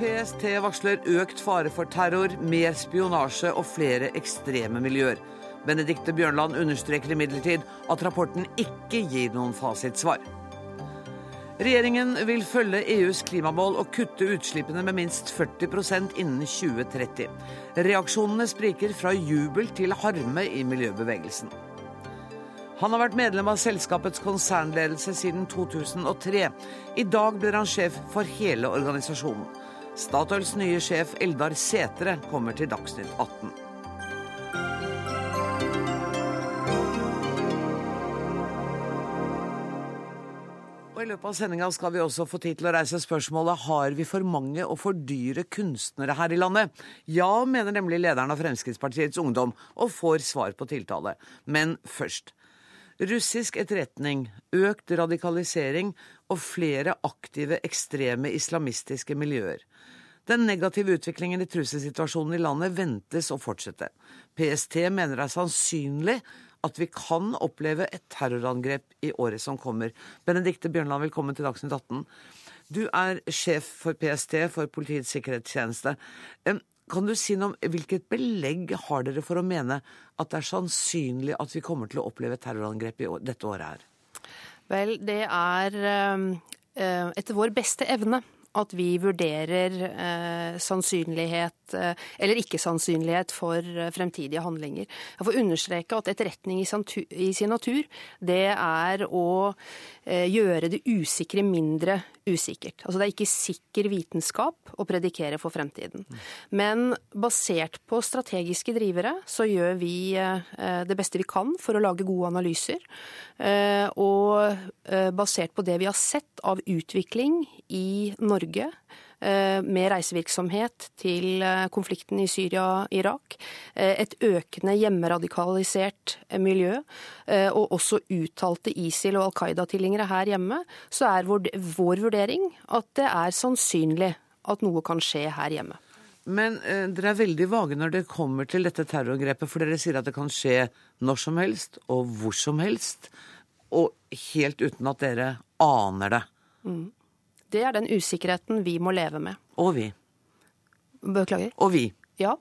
PST varsler økt fare for terror, mer spionasje og flere ekstreme miljøer. Benedicte Bjørnland understreker imidlertid at rapporten ikke gir noen fasitsvar. Regjeringen vil følge EUs klimamål og kutte utslippene med minst 40% innen 2030. Reaksjonene spriker fra jubel til harme i miljøbevegelsen. Han har vært medlem av selskapets konsernledelse siden 2003. I dag blir han sjef for hele organisasjonen. Statoils nye sjef Eldar Setre kommer til Dagsnytt 18. Og I løpet av sendinga skal vi også få tid til å reise spørsmålet har vi for mange og for dyre kunstnere her i landet. Ja, mener nemlig lederen av Fremskrittspartiets Ungdom, og får svar på tiltale. Men først. Russisk etterretning, økt radikalisering og flere aktive ekstreme islamistiske miljøer. Den negative utviklingen i trusselsituasjonen i landet ventes å fortsette. PST mener det er sannsynlig at vi kan oppleve et terrorangrep i året som kommer. Benedikte Bjørnland, velkommen til Dagsnytt 18. Du er sjef for PST, for Politiets sikkerhetstjeneste. Kan du si noe om hvilket belegg har dere for å mene at det er sannsynlig at vi kommer til å oppleve et terrorangrep i dette året her? Vel, det er etter vår beste evne at vi vurderer eh, sannsynlighet eh, eller ikke-sannsynlighet for eh, fremtidige handlinger. Jeg får understreke at etterretning i, i sin natur, det er å eh, gjøre det usikre mindre usikkert. Altså det er ikke sikker vitenskap å predikere for fremtiden. Men basert på strategiske drivere så gjør vi eh, det beste vi kan for å lage gode analyser. Eh, og basert på det vi har sett av utvikling i Norge med reisevirksomhet til konflikten i Syria og Irak. Et økende hjemmeradikalisert miljø, og også uttalte ISIL- og Al Qaida-tilhengere her hjemme, så er vår vurdering at det er sannsynlig at noe kan skje her hjemme. Men eh, dere er veldig vage når det kommer til dette terrorangrepet, for dere sier at det kan skje når som helst og hvor som helst, og helt uten at dere aner det. Mm. Det er den usikkerheten vi må leve med. Og vi. Beklager. Og vi. Ja.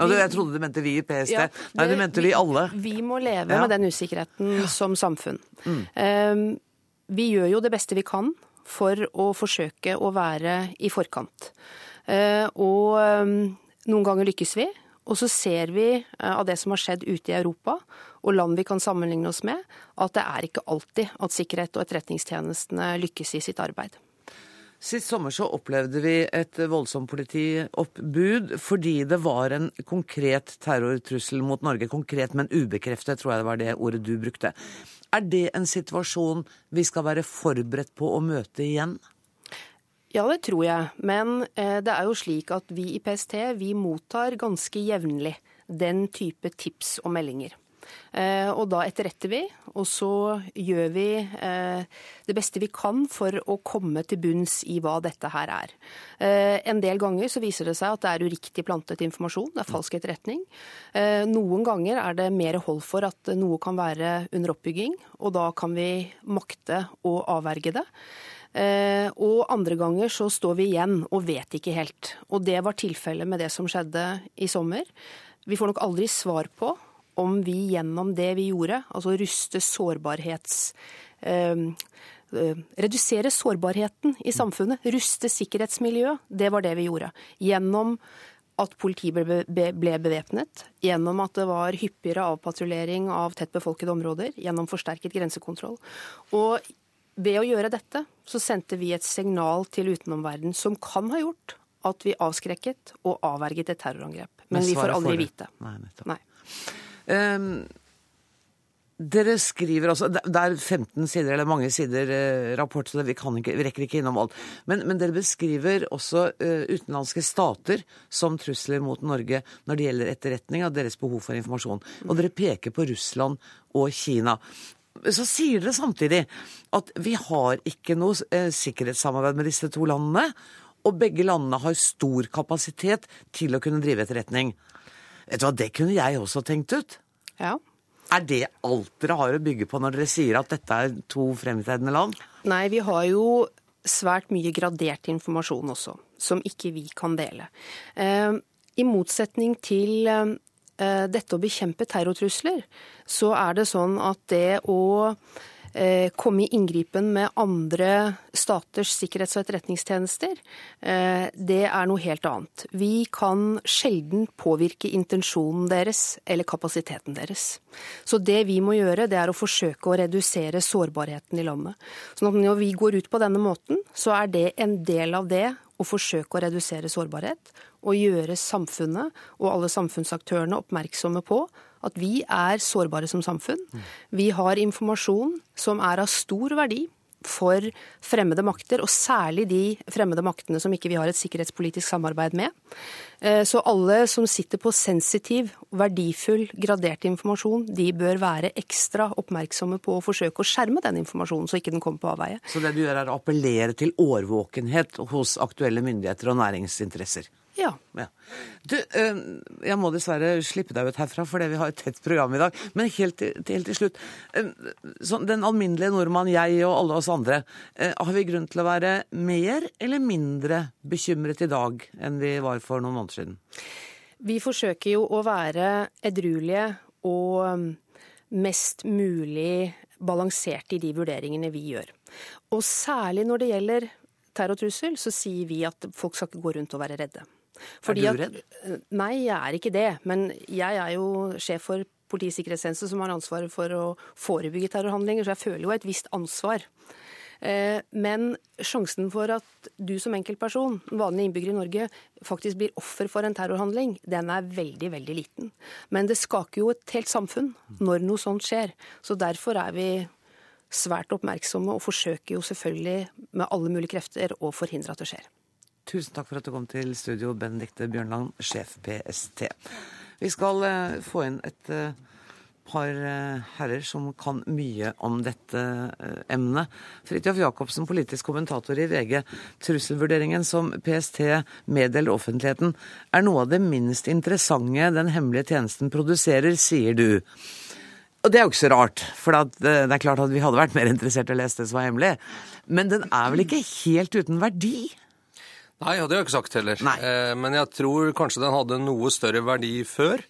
Vi, jeg trodde du mente vi i PST. Ja, det, Nei, du mente vi alle. Vi må leve ja. med den usikkerheten som samfunn. Mm. Um, vi gjør jo det beste vi kan for å forsøke å være i forkant. Uh, og um, noen ganger lykkes vi, og så ser vi uh, av det som har skjedd ute i Europa, og land vi kan sammenligne oss med, at det er ikke alltid at sikkerhet og etterretningstjenestene lykkes i sitt arbeid. Sist sommer så opplevde vi et voldsomt politioppbud fordi det var en konkret terrortrussel mot Norge. Konkret, men ubekreftet, tror jeg det var det ordet du brukte. Er det en situasjon vi skal være forberedt på å møte igjen? Ja, det tror jeg. Men eh, det er jo slik at vi i PST vi mottar ganske jevnlig den type tips og meldinger. Eh, og da etterretter vi, og så gjør vi eh, det beste vi kan for å komme til bunns i hva dette her er. Eh, en del ganger så viser det seg at det er uriktig plantet informasjon, det er falsk etterretning. Noen ganger er det mer hold for at noe kan være under oppbygging, og da kan vi makte å avverge det. og andre ganger så står vi igjen og vet ikke helt. Og det var tilfellet med det som skjedde i sommer. Vi får nok aldri svar på om vi gjennom det vi gjorde, altså ruste sårbarhets... Eh, redusere sårbarheten i samfunnet, ruste sikkerhetsmiljøet, det var det vi gjorde. Gjennom at politiet ble bevæpnet, gjennom at det var hyppigere avpatruljering av tett befolkede områder, gjennom forsterket grensekontroll. Og ved å gjøre dette, så sendte vi et signal til utenomverdenen som kan ha gjort at vi avskrekket og avverget et terrorangrep. Men, Men vi får aldri vite. Nei, nettopp. Nei. Um, dere skriver altså Det er 15 sider, eller mange sider eh, rapport, så vi, ikke, vi, rekker ikke innom alt. Men, men dere beskriver også uh, utenlandske stater som trusler mot Norge når det gjelder etterretning av deres behov for informasjon. Og dere peker på Russland og Kina. Så sier dere samtidig at vi har ikke noe uh, sikkerhetssamarbeid med disse to landene. Og begge landene har stor kapasitet til å kunne drive etterretning. Vet du hva, det kunne jeg også tenkt ut. Ja. Er det alt dere har å bygge på når dere sier at dette er to fremtredende land? Nei, vi har jo svært mye gradert informasjon også, som ikke vi kan dele. Eh, I motsetning til eh, dette å bekjempe terrortrusler, så er det sånn at det å komme i inngripen med andre staters sikkerhets- og etterretningstjenester, eh, det er noe helt annet. Vi kan sjelden påvirke intensjonen deres eller kapasiteten deres. Så det vi må gjøre, det er å forsøke å redusere sårbarheten i landet. Så når vi går ut på denne måten, så er det en del av det å forsøke å redusere sårbarhet og gjøre samfunnet og alle samfunnsaktørene oppmerksomme på at vi er sårbare som samfunn. Vi har informasjon som er av stor verdi for fremmede makter, og særlig de fremmede maktene som ikke vi har et sikkerhetspolitisk samarbeid med. Eh, så alle som sitter på sensitiv, verdifull, gradert informasjon, de bør være ekstra oppmerksomme på å forsøke å skjerme den informasjonen, så ikke den kommer på avveie. Så det du gjør er å appellere til årvåkenhet hos aktuelle myndigheter og næringsinteresser? Ja. ja. Du, eh, jeg må dessverre slippe deg ut herfra fordi vi har et tett program i dag. Men helt til, helt til slutt. Eh, den alminnelige nordmann, jeg og alle oss andre, eh, har vi grunn til å være mer eller mindre bekymret i dag enn vi var for noen måneder siden? Vi forsøker jo å være edruelige og mest mulig balanserte i de vurderingene vi gjør. Og særlig når det gjelder terrortrussel, så sier vi at folk skal ikke gå rundt og være redde. Fordi er du redd? At, nei, jeg er ikke det. Men jeg er jo sjef for Politiets sikkerhetstjeneste som har ansvaret for å forebygge terrorhandlinger, så jeg føler jo et visst ansvar. Eh, men sjansen for at du som enkeltperson, en vanlig innbygger i Norge, faktisk blir offer for en terrorhandling, den er veldig, veldig liten. Men det skaker jo et helt samfunn når noe sånt skjer. Så derfor er vi svært oppmerksomme og forsøker jo selvfølgelig med alle mulige krefter å forhindre at det skjer. Tusen takk for at du kom til studio, Benedicte Bjørnland, sjef PST. Vi skal uh, få inn et uh, par uh, herrer som kan mye om dette emnet. Fridtjof Jacobsen, politisk kommentator i VG. Trusselvurderingen som PST meddeler offentligheten, er noe av det minst interessante den hemmelige tjenesten produserer, sier du. Og det er jo ikke så rart, for det er klart at vi hadde vært mer interessert i å lese det som var hemmelig. Men den er vel ikke helt uten verdi? Nei, det har jeg ikke sagt heller. Eh, men jeg tror kanskje den hadde noe større verdi før.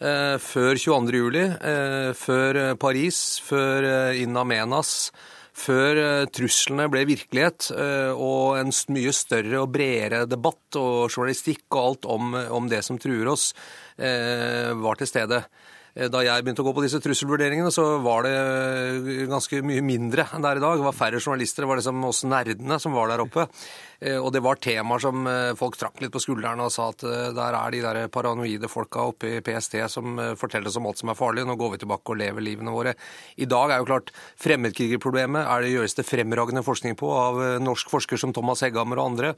Eh, før 22. juli, eh, før Paris, før In Amenas. Før truslene ble virkelighet, og en mye større og bredere debatt og journalistikk og alt om, om det som truer oss, var til stede. Da jeg begynte å gå på disse trusselvurderingene, så var det ganske mye mindre enn det er i dag. Det var færre journalister, det var liksom oss nerdene som var der oppe. Eh, og det var temaer som eh, folk trakk litt på skuldrene og sa at eh, der er de der paranoide folka oppe i PST som forteller oss om alt som er farlig. Nå går vi tilbake og lever livene våre. I dag er jo klart fremmedkrigerproblemet er det gjøres det fremragende forskning på av norsk forsker som Thomas Hegghammer og andre.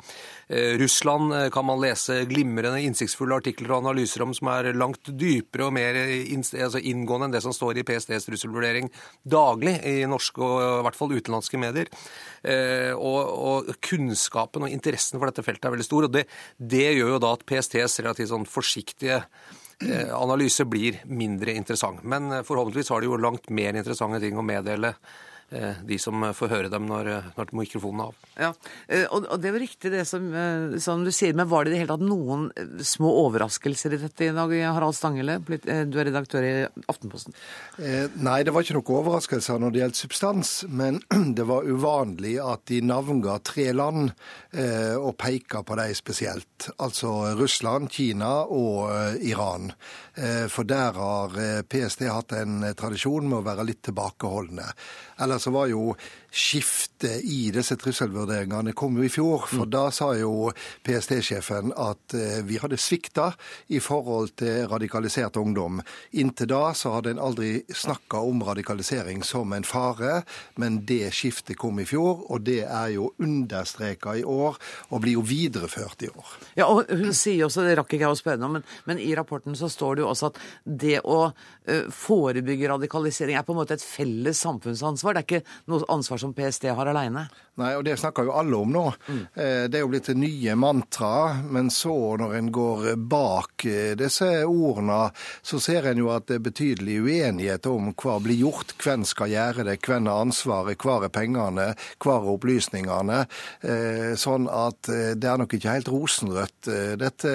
Russland kan man lese glimrende, innsiktsfulle artikler og analyser om som er langt dypere og mer altså inngående enn det som står i PSTs trusselvurdering daglig i norske og i hvert fall utenlandske medier. Og, og kunnskap kunnskapen og interessen for dette feltet er veldig stor. og Det, det gjør jo da at PSTs relativt sånn forsiktige eh, analyse blir mindre interessant. Men eh, forhåpentligvis har de jo langt mer interessante ting å meddele de som får høre dem når, når mikrofonen er av. Ja, og, og, det er jo riktig det som, eh, som, du sier, men var det i det hele tatt noen små overraskelser i dette i dag, Harald Stangele? Du er redaktør i Aftenposten. nei, det var ikke noen overraskelser når det gjelder substans, men det var uvanlig at de navnga tre land og peka på dem spesielt. Altså Russland, Kina og Iran. For der har PST hatt en tradisjon med å være litt tilbakeholdne. Ellers så var jo skiftet i disse trusselvurderingene kom jo i fjor. For mm. da sa jo PST-sjefen at eh, vi hadde svikta i forhold til radikalisert ungdom. Inntil da så hadde en aldri snakka om radikalisering som en fare, men det skiftet kom i fjor, og det er jo understreka i år, og blir jo videreført i år. Ja, og hun sier også, det rakk ikke jeg å spørre om, men, men, i rapporten så står det jo også at det å uh, forebygge radikalisering er på en måte et felles samfunnsansvar. Det er ikke noe ansvar som PST har aleine. Nei, og det snakker jo alle om nå. Mm. Det er jo blitt nye mantraet. Men så, når en går bak eh, disse ordene, så ser en jo at det er betydelig uenighet om hva blir gjort, hvem skal gjøre det, hvem har ansvaret, hvor er pengene, hvor er opplysningene. Sånn at det er nok ikke helt rosenrødt, dette,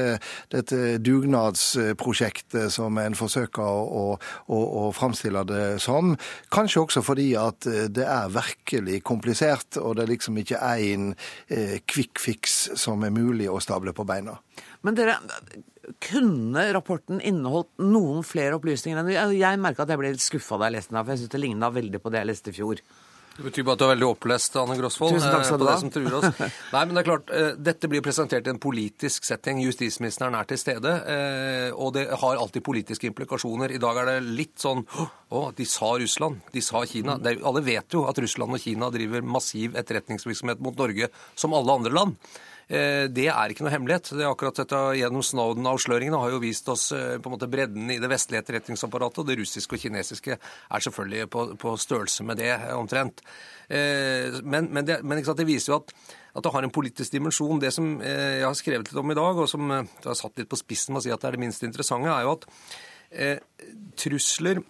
dette dugnadsprosjektet som en forsøker å, å, å framstille det som. Kanskje også fordi at det er virkelig komplisert. og det er liksom ikke én eh, quick fix som er mulig å stable på beina. Men dere, kunne rapporten inneholdt noen flere opplysninger jeg merka at jeg ble litt skuffa da jeg leste den, for jeg syns det ligna veldig på det jeg leste i fjor. Det betyr bare at du er veldig opplest, Anne Grosvold. Tusen takk skal eh, du ha. Som truer oss. Nei, men det er klart, eh, Dette blir presentert i en politisk setting. Justisministeren er til stede. eh, Og det har alltid politiske implikasjoner. I dag er det litt sånn Å, de sa Russland. De sa Kina. Er, alle vet jo at Russland og Kina driver massiv etterretningsvirksomhet mot Norge, som alle andre land. Eh, det er ikke noe hemmelighet. Det er akkurat dette Gjennom Snowden-avsløringene har jo vist oss eh, på en måte bredden i det vestlige etterretningsapparatet. og Det russiske og kinesiske er selvfølgelig på, på størrelse med det, eh, omtrent. Men, men, det, men det, viser jo at, at, det har en politisk dimensjon. Det som jeg har skrevet litt om i dag, og som jeg har satt litt på spissen med å si at det er det minst interessante, er jo at eh, trusler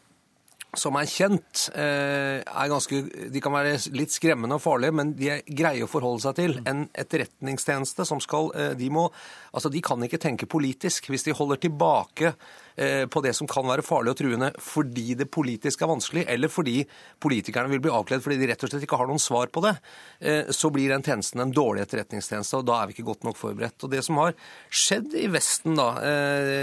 som er kjent, er ganske, de kan være litt skremmende og farlige, men de er greie å forholde seg til. En etterretningstjeneste som skal De må Altså, de kan ikke tenke politisk. Hvis de holder tilbake på det som kan være farlig og truende fordi det politiske er vanskelig, eller fordi politikerne vil bli avkledd fordi de rett og slett ikke har noen svar på det, så blir den tjenesten en dårlig etterretningstjeneste, og da er vi ikke godt nok forberedt. Og Det som har skjedd i Vesten da,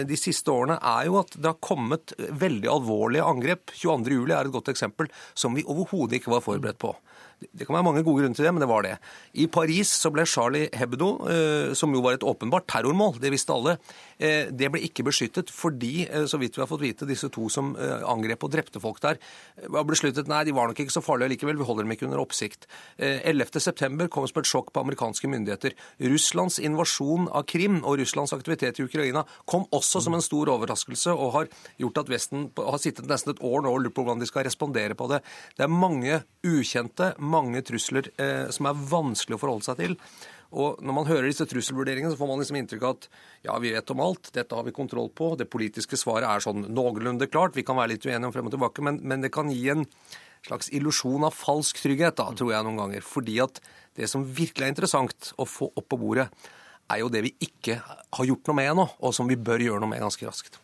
de siste årene, er jo at det har kommet veldig alvorlige angrep. 22. juli er et godt eksempel, som vi overhodet ikke var forberedt på. Det kan være mange gode grunner til det, men det var det. I Paris så ble Charlie Hebdo, som jo var et åpenbart terrormål, det visste alle, det ble ikke beskyttet fordi, så vidt vi har fått vite, disse to som angrep og drepte folk der, var besluttet nei, de var nok ikke så farlige likevel, vi holder dem ikke under oppsikt. 11.9 kom som et sjokk på amerikanske myndigheter. Russlands invasjon av Krim og Russlands aktivitet i Ukraina kom også som en stor overraskelse og har gjort at Vesten har sittet nesten et år nå og lurt på hvordan de skal respondere på det. Det er mange ukjente, mange trusler eh, som er vanskelig å forholde seg til. Og Når man hører disse trusselvurderingene, så får man liksom inntrykk av at ja, vi vet om alt, dette har vi kontroll på. Det politiske svaret er sånn noenlunde klart. Vi kan være litt uenige om frem og tilbake, men, men det kan gi en slags illusjon av falsk trygghet, da, tror jeg noen ganger. Fordi at det som virkelig er interessant å få opp på bordet, er jo det vi ikke har gjort noe med ennå, og som vi bør gjøre noe med ganske raskt.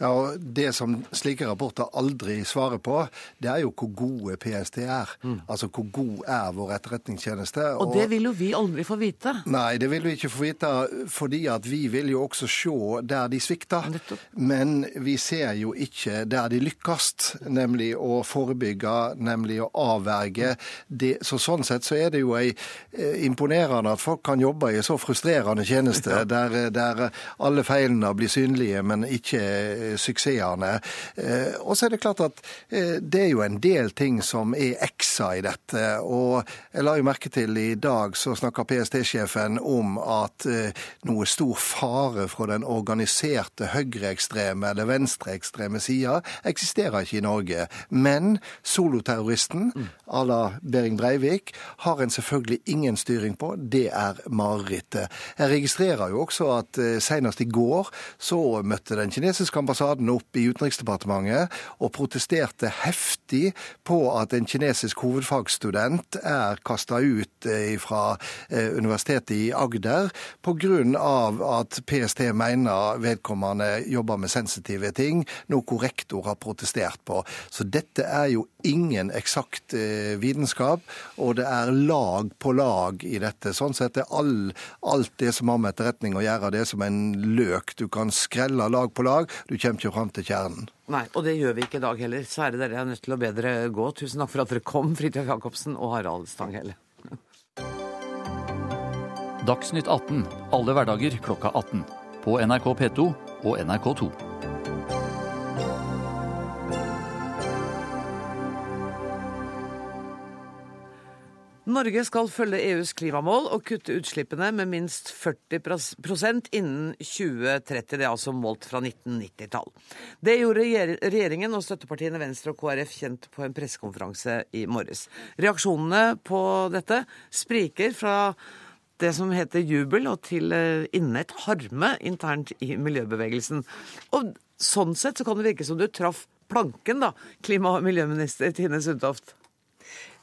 Ja, og Det som slike rapporter aldri svarer på, det er jo hvor gode PST er. Mm. Altså hvor god er vår etterretningstjeneste. Og, og det vil jo vi aldri få vite. Nei, det vil vi ikke få vite, fordi at vi vil jo også se der de svikter. Men vi ser jo ikke der de lykkes, nemlig å forebygge, nemlig å avverge. Det, så sånn sett så er det jo ei, imponerende at folk kan jobbe i så frustrerende tjeneste, ja. der, der alle feilene blir synlige, men ikke suksessene. Og så er det klart at det er jo en del ting som er eksa i dette. Og jeg la jo merke til i dag så snakker PST-sjefen om at noe stor fare fra den organiserte høyreekstreme eller venstreekstreme sida eksisterer ikke i Norge. Men soloterroristen à la Behring Breivik har en selvfølgelig ingen styring på. Det er marerittet. Jeg registrerer jo også at senest i går så møtte den kinesiske ambassaden opp i Utenriksdepartementet og protesterte heftig på at en kinesisk hovedfagsstudent er kasta ut fra Universitetet i Agder pga. at PST mener vedkommende jobber med sensitive ting, noe rektor har protestert på. Så dette er jo ingen eksakt vitenskap, og det er lag på lag i dette. Sånn sett er all, alt det som har med etterretning å gjøre, det er som en løk. Du kan skrelle lag på lag. Du kommer ikke fram til kjernen. Nei, og det gjør vi ikke i dag heller. Så er det dere er nødt til å bedre gå. Tusen takk for at dere kom, Fridtjof Jacobsen og Harald Stanghelle. Dagsnytt 18 alle hverdager klokka 18. På NRK P2 og NRK2. Norge skal følge EUs klimamål og kutte utslippene med minst 40% innen 2030. Det er altså målt fra 1990-tall. Det gjorde regjeringen og støttepartiene Venstre og KrF kjent på en pressekonferanse i morges. Reaksjonene på dette spriker fra det som heter jubel, og til eh, inne et harme internt i miljøbevegelsen. Og sånn sett så kan det virke som du traff planken, da, klima- og miljøminister Tine Sundtoft.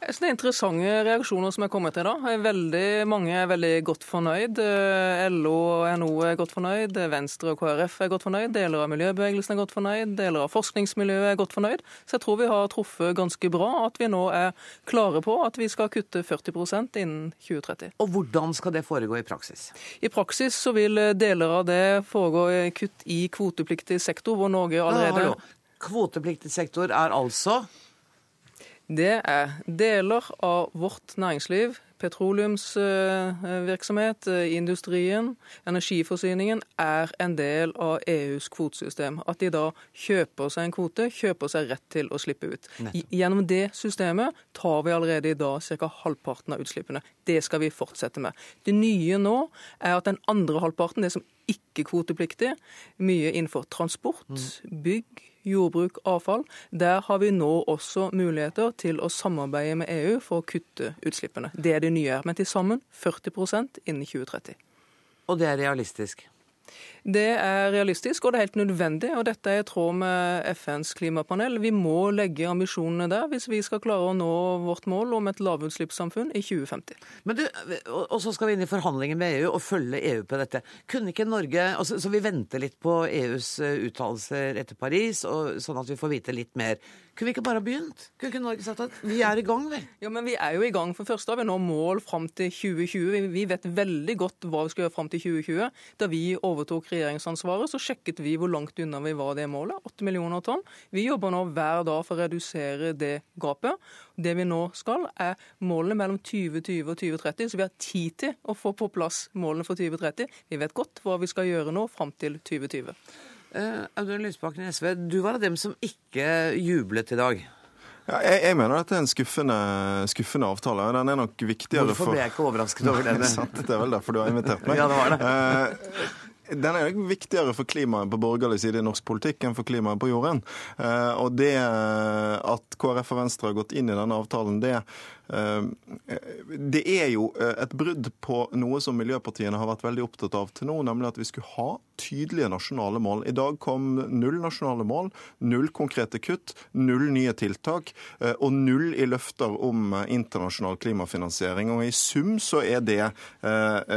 Jeg synes Det er interessante reaksjoner som er kommet til da. Veldig mange er veldig godt fornøyd. Eh, LO og NO er godt fornøyd, Venstre og KrF er godt fornøyd, deler av miljøbevegelsen er godt fornøyd, deler av forskningsmiljøet er godt fornøyd. Så jeg tror vi har truffet ganske bra at vi nå er klare på at vi skal kutte 40% innen 2030. Og hvordan skal det foregå i praksis? I praksis så vil deler av det foregå kutt i kvotepliktig sektor, hvor Norge allerede ja, Kvotepliktig sektor er altså det er deler av vårt næringsliv, petroleumsvirksomhet, industrien, energiforsyningen, er en del av EUs kvotesystem. At de da kjøper seg en kvote, kjøper seg rett til å slippe ut. Gjennom det systemet tar vi allerede i dag ca. halvparten av utslippene. Det skal vi fortsette med. Det nye nå er at den andre halvparten, det som ikke-kvotepliktig, mye innenfor transport, mm. bygg, jordbruk, avfall. Der har vi nå også muligheter til å samarbeide med EU for å kutte utslippene. Det er det nye. Men til sammen 40% innen 2030. Og det er realistisk? Det er realistisk, og det er helt nødvendig. og Dette er i tråd med FNs klimapanel. Vi må legge ambisjonene der hvis vi skal klare å nå vårt mål om et lavutslippssamfunn i 2050. Men du, Og så skal vi inn i forhandlinger med EU og følge EU på dette. Kunne ikke Norge, altså, Så vi venter litt på EUs eh, uttalelser etter Paris, og, sånn at vi får vite litt mer. Kunne vi ikke bare begynt? Kunne ikke Norge sagt at vi er i gang, vi? Ja, men vi er jo i gang. For første har vi nå mål fram til 2020. Vi vet veldig godt hva vi skal gjøre fram til 2020. Da vi overtok regjeringsansvaret, så sjekket vi hvor langt unna vi var det målet. 8 millioner tonn. Vi jobber nå hver dag for å redusere det gapet. Det vi nå skal, er målene mellom 2020 og 2030, så vi har tid til å få på plass målene for 2030. Vi vet godt hva vi skal gjøre nå fram til 2020. Uh, Audun Lysbakken i SV, du var av dem som ikke jublet i dag. Ja, jeg, jeg, mener at det er en skuffende, skuffende, avtale. Den er nok viktigere Hvorfor ble jeg ikke overrasket over det? det er vel derfor du har invitert meg. ja, det var det. Den er jo viktigere for klimaet på borgerlig side i norsk politikk enn for klimaet på jorden. Uh, og det at KrF og Venstre har gått inn i denne avtalen, det det er jo eh, et brudd på noe som miljøpartiene har vært veldig opptatt av til nå, nemlig at vi skulle ha tydelige nasjonale mål. I dag kom null nasjonale mål, null konkrete kutt, null nye tiltak eh, og null i løfter om eh, internasjonal klimafinansiering. Og I sum så er det,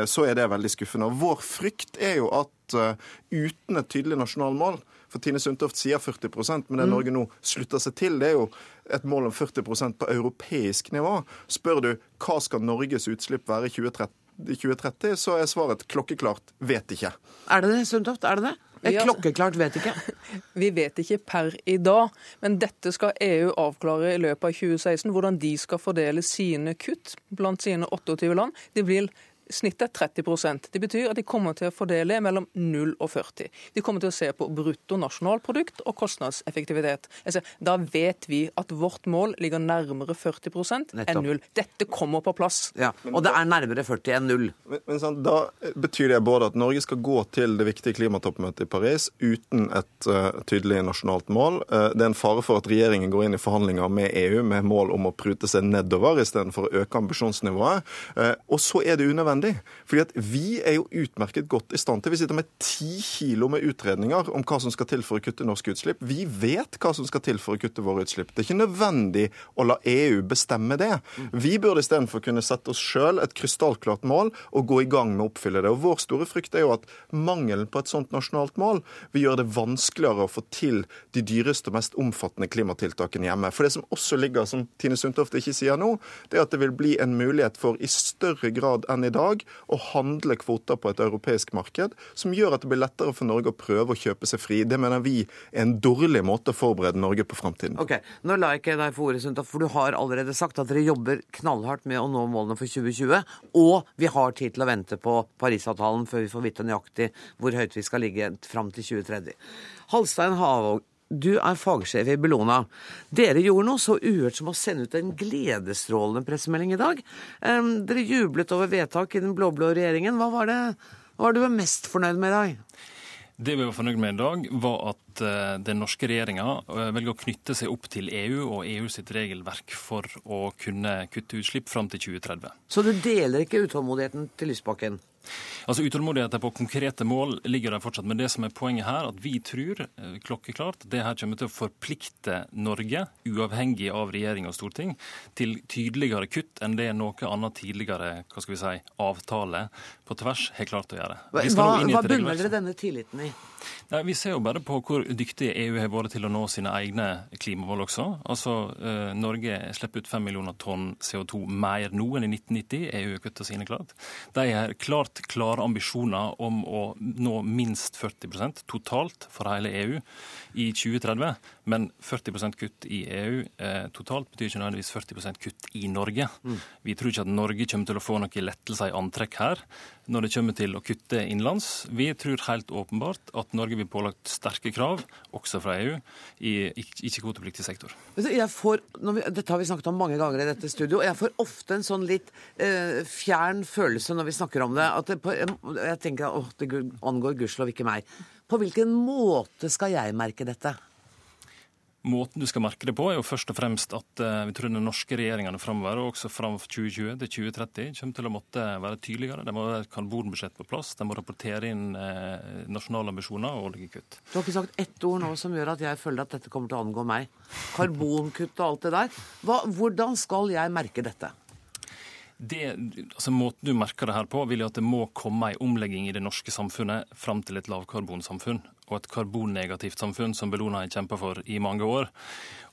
så er det veldig skuffende. Og Vår frykt er jo at uten et tydelig nasjonalt mål, for Tine Sundtoft sier 40 men det mm. Norge nå slutter seg til, det er jo et mål om 40% på europeisk nivå. Spør du hva skal Norges utslipp være i 2030? 2030, så er svaret klokkeklart vet ikke. Er det det, Sundtoft? Er det det? Jeg klokkeklart vet ikke. Vi vet ikke per i dag, men dette skal EU avklare i løpet av 2016. Hvordan de skal fordele sine kutt blant sine 28 land. De blir Snittet er 30% Det betyr at de kommer til å fordele mellom 0 og 40. De kommer til å se på brutto nasjonalprodukt og kostnadseffektivitet. Altså, da vet vi at vårt mål ligger nærmere 40% enn 0. Dette kommer på plass. Ja, Og det er nærmere 40 enn 0. Men, men sånn, Da betyr det både at Norge skal gå til det viktige klimatoppmøtet i Paris uten et uh, tydelig nasjonalt mål. Uh, det er en fare for at regjeringen går inn i forhandlinger med EU med mål om å prute seg nedover istedenfor å øke ambisjonsnivået. Uh, og så er det unødvendig unødvendig. Fordi at vi er jo utmerket godt i stand til Vi sitter med ti kilo med utredninger om hva som skal til for å kutte norske utslipp. Vi vet hva som skal til for å kutte våre utslipp. Det er ikke nødvendig å la EU bestemme det. Vi burde istedenfor kunne sette oss sjøl et krystallklart mål og gå i gang med å oppfylle det. Og Vår store frykt er jo at mangelen på et sånt nasjonalt mål vil gjøre det vanskeligere å få til de dyreste og mest omfattende klimatiltakene hjemme. For det som også ligger, som Tine Sundtoft ikke sier nå, det er at det vil bli en mulighet for i større grad enn i dag dag å handle kvoter på et europeisk marked, som gjør at det blir lettere for Norge å prøve å kjøpe seg fri. Det mener vi er en dårlig måte å forberede Norge på framtiden. Ok, Nå la jeg ikke deg for ordet, Sundtoft, for du har allerede sagt at dere jobber knallhardt med å nå målene for 2020, og vi har tid til å vente på Parisavtalen før vi får vite nøyaktig hvor høyt vi skal ligge fram til 2030. Halstein Havåg du er fagsjef i Bellona. Dere gjorde noe så uhørt som å sende ut en gledesstrålende pressemelding i dag. Dere jublet over vedtak i den blå-blå regjeringen. Hva var det hva var du mest fornøyd med i dag? Det vi var fornøyd med i dag, var at eh, den norske regjeringa eh, velger å knytte seg opp til EU og EU sitt regelverk for å kunne kutte utslipp fram til 2030. Så du deler ikke utålmodigheten til Lysbakken? Altså Utålmodigheten på konkrete mål ligger der fortsatt. Men det som er poenget her, at vi tror eh, klokkeklart det her kommer til å forplikte Norge, uavhengig av regjering og storting, til tydeligere kutt enn det noe annet tidligere hva skal vi si, avtale på tvers har klart å gjøre. Hva, hva bunner dere denne tilliten i? Nei, Vi ser jo bare på hvor dyktig EU har vært til å nå sine egne klimamål også. Altså, eh, Norge slipper ut 5 millioner tonn CO2 mer nå enn i 1990. EU kutter sine klart. De har klart klare ambisjoner om å nå minst 40% totalt for hele EU i 2030. Men 40% kutt i EU eh, totalt betyr ikke nødvendigvis 40% kutt i Norge. Mm. Vi tror ikke at Norge kommer til å få noen lettelser i antrekk her når det kommer til å kutte innenlands. Vi tror helt åpenbart at Norge blir pålagt sterke krav, også fra EU, i ikke-kvotepliktig sektor. Får, vi, dette har vi snakket om mange ganger i dette studio, og jeg får ofte en sånn litt eh, fjern følelse når vi snakker om det. at det, på, Jeg tenker at det angår gudskjelov ikke meg. På hvilken måte skal jeg merke dette? Måten du skal merke det på, er jo først og fremst at uh, vi tror de norske regjeringene framover, og også fram 2020 til 2030, kommer til å måtte være tydeligere. Det må være et karbonbudsjett på plass. De må rapportere inn uh, nasjonale ambisjoner og årlige kutt. Du har ikke sagt ett ord nå som gjør at jeg føler at dette kommer til å angå meg. Karbonkutt og alt det der. Hva, hvordan skal jeg merke dette? Det, altså Måten du merker det her på, vil jo at det må komme en omlegging i det norske samfunnet fram til et lavkarbonsamfunn og et karbonnegativt samfunn, som Bellona har kjempa for i mange år.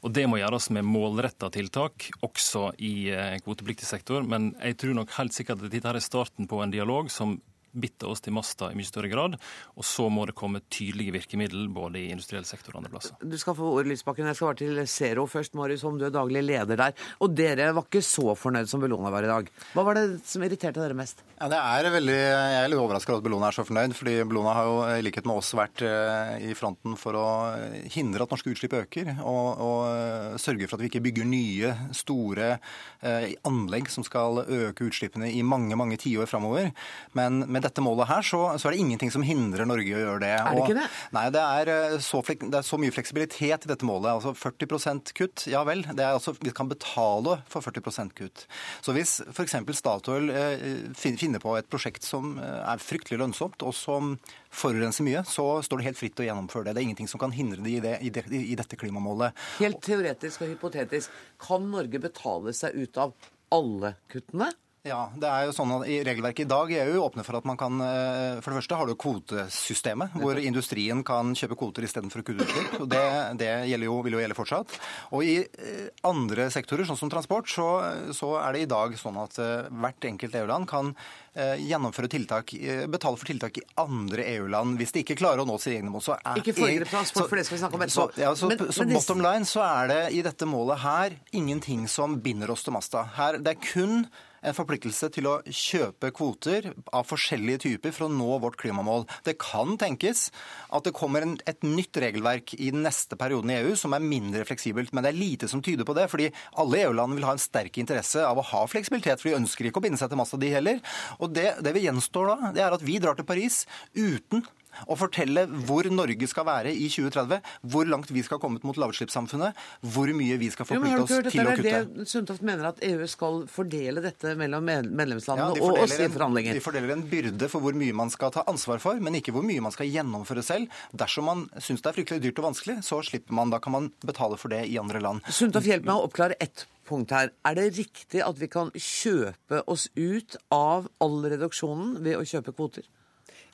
Og Det må gjøres med målretta tiltak, også i eh, kvotepliktig sektor. Men jeg tror nok helt sikkert at dette er starten på en dialog som bitte oss til masta i mye større grad. Og så må det komme tydelige virkemidler både i industriell sektor og andre plasser. Du skal få ordet, Lysbakken. Jeg skal være til Zero først, Marius, om du er daglig leder der. Og dere var ikke så fornøyd som Bellona var i dag. Hva var det som irriterte dere mest? Ja, det er veldig, Jeg er litt overraska over at Bellona er så fornøyd. fordi Bellona har jo i likhet med oss vært eh, i fronten for å hindre at norske utslipp øker. Og, og eh, sørge for at vi ikke bygger nye, store eh, anlegg som skal øke utslippene i mange mange tiår framover. Men med dette målet her, så, så, er det ingenting som hindrer Norge å gjøre det. Er det ikke det? nei, det er, eh, så, det er så mye fleksibilitet i dette målet. Altså 40% kutt, ja vel. Det er altså, vi kan betale for 40% kutt. Så hvis f.eks. Statoil eh, finner på et prosjekt som eh, er fryktelig lønnsomt, og som forurenser mye, så står det helt fritt å gjennomføre det. Det er ingenting som kan hindre det i, det, i, det, i dette klimamålet. Helt teoretisk og hypotetisk, kan Norge betale seg ut av alle kuttene? Ja, det er jo sånn at i Regelverket i dag i EU åpner for at man kan eh, For det første har du kvotesystemet, hvor industrien kan kjøpe kvoter istedenfor kutte utslipp. Det, det jo, vil jo gjelde fortsatt. Og i eh, andre sektorer, sånn som transport, så, så er det i dag sånn at eh, hvert enkelt EU-land kan gjennomføre tiltak, betale for tiltak i andre EU-land hvis de ikke klarer å nå sine egne mål. Så er, ikke foregrep transport, for det skal vi snakke om etterpå. Så, ja, så, men, så men bottom line så er det i dette målet her ingenting som binder oss til masta. Her, det er kun en forpliktelse til å kjøpe kvoter av forskjellige typer for å nå vårt klimamål. Det kan tenkes at det kommer et nytt regelverk i den neste perioden i EU som er mindre fleksibelt, men det er lite som tyder på det. fordi alle EU-land vil ha en sterk interesse av å ha fleksibilitet, for de ønsker ikke å binde seg til massa, de heller. Og det, det vi gjenstår da, det er at vi drar til Paris uten og fortelle hvor Norge skal være i 2030, hvor langt vi skal komme mot lavutslippssamfunnet, hvor mye vi skal forplikte oss til å kutte. Det Sundtoft mener at EU skal fordele dette mellom medlemslandene ja, og oss i forhandlinger. De fordeler en byrde for hvor mye man skal ta ansvar for, men ikke hvor mye man skal gjennomføre selv. Dersom man syns det er fryktelig dyrt og vanskelig, så slipper man. Da kan man betale for det i andre land. Sundtoft, hjelp meg å oppklare ett punkt her. Er det riktig at vi kan kjøpe oss ut av all reduksjonen ved å kjøpe kvoter?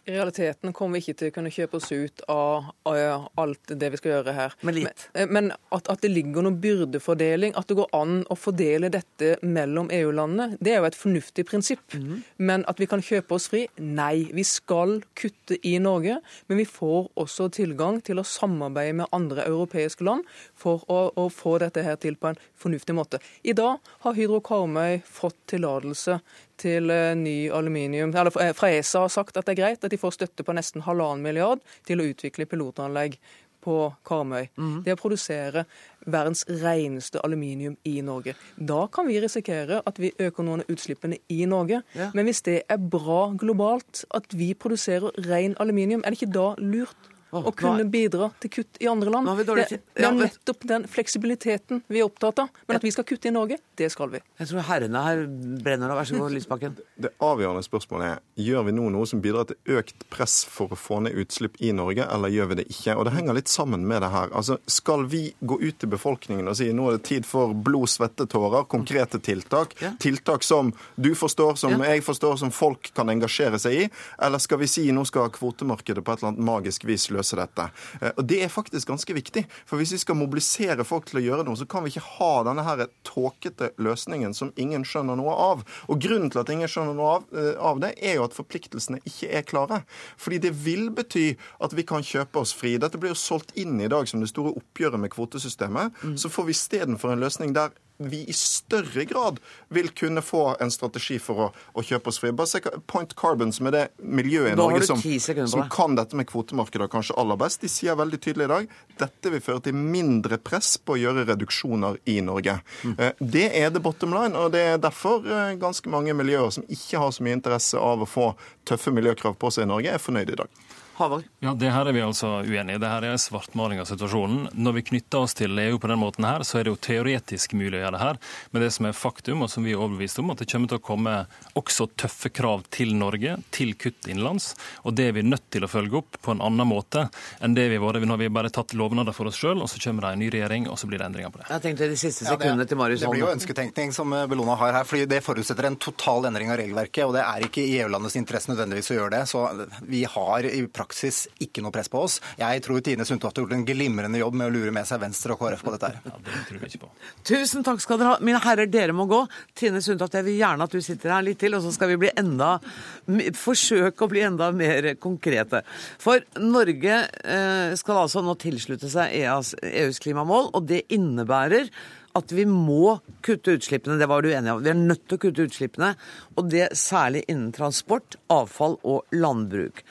I realiteten kommer vi ikke til å kunne kjøpe oss ut av, av alt det vi skal gjøre her. Men eh, men at, at, det ligger noen byrdefordeling, at det går an å fordele dette mellom EU-landene, det er jo et fornuftig prinsipp. Mm. Men at vi kan kjøpe oss fri? Nei. Vi skal kutte i Norge, men vi får også tilgang til å samarbeide med andre europeiske land for å, å få dette her til på en fornuftig måte. I dag har Hydro Karmøy fått tillatelse til eh, ny aluminium, eller fra ESA har sagt at det er greit at de får støtte på nesten halvannen milliard til å utvikle pilotanlegg på Karmøy, Mhm. det å produsere verdens reneste aluminium i Norge. Da kan vi risikere at vi øker noen av utslippene i Norge. Ja. Men hvis det er bra globalt at vi produserer ren aluminium, er det ikke da lurt Å kunne nå bidra til kutt i andre land? Dårlig Det, det er nettopp den fleksibiliteten vi er opptatt av. Men at vi skal kutte i Norge, det skal vi. Jeg tror herrene her brenner av. Vær så god, Lysbakken. Det avgjørende spørsmålet er gjør vi nå noe som bidrar til økt press for å få ned utslipp i Norge, eller gjør vi det ikke? Og Det henger litt sammen med det her. Altså, Skal vi gå ut til befolkningen og si nå er det tid for blod, svette, tårer, konkrete tiltak? Ja. Tiltak som du forstår, som Ja. jeg forstår, som folk kan engasjere seg i? Eller skal vi si nå skal kvotemarkedet på et eller annet magisk vis løse dette? Eh, Og Det er faktisk ganske viktig. For hvis vi skal mobilisere folk til å gjøre noe, så kan vi ikke ha denne her tåkete løsningen som ingen skjønner noe av. Og grunnen til at ingen skjønner noe av, eh, av det, er jo at forpliktelsene ikke er klare. Fordi det vil bety at vi kan kjøpe oss fri. Dette blir jo solgt inn i dag som det store oppgjøret med kvotesystemet. Så får vi istedenfor en løsning der vi i større grad vil kunne få en strategi for å, å kjøpe oss fri. Bare se Point Carbon, som er det miljøet i Norge som, som kan dette med kvotemarkedet kanskje aller best, de sier veldig tydelig i dag dette vil føre til mindre press på å gjøre reduksjoner i Norge. Mm. Det er the bottom line, og det er derfor eh, ganske mange miljøer som ikke har så mye interesse av å få tøffe miljøkrav på seg i Norge, er fornøyd i dag. Havang. Ja, Det her er vi altså uenige i. Det her er svartmaling av situasjonen. Når vi knytter oss til EU på den måten her, så er det jo teoretisk mulig å gjøre det her. Men det som er faktum, og som vi er overbevist om, at det kommer til å komme også tøffe krav til Norge, til kutt innenlands. Og det er vi nødt til å følge opp på en annen måte enn det vi har vært. Nå har vi bare tatt lovnader for oss sjøl, og så kommer det en ny regjering, og så blir det endringer på det. Jeg tenkte de siste Ja, sekundene til Marius Det blir jo ønsketenkning som eh, Bellona har her, fordi det forutsetter en total endring av regelverket, og det er ikke i EU-landets interesse nødvendigvis å gjøre det. Så vi har i praksis ikke noe press på oss. Jeg tror Tine Sundtoft har gjort en glimrende jobb med å lure med seg Venstre og KrF på dette her. Ja, det tror vi ikke på. Tusen takk skal dere ha. Mine herrer, dere må gå. Tine Sundtoft, jeg vil gjerne at du sitter her litt til, og så skal vi bli enda forsøke å bli enda mer konkrete. For Norge eh, skal altså nå tilslutte seg EAs, EUs klimamål, og det innebærer at vi må kutte utslippene. Det var du enig om. Vi er nødt til å kutte utslippene, og det særlig innen transport, avfall og landbruk.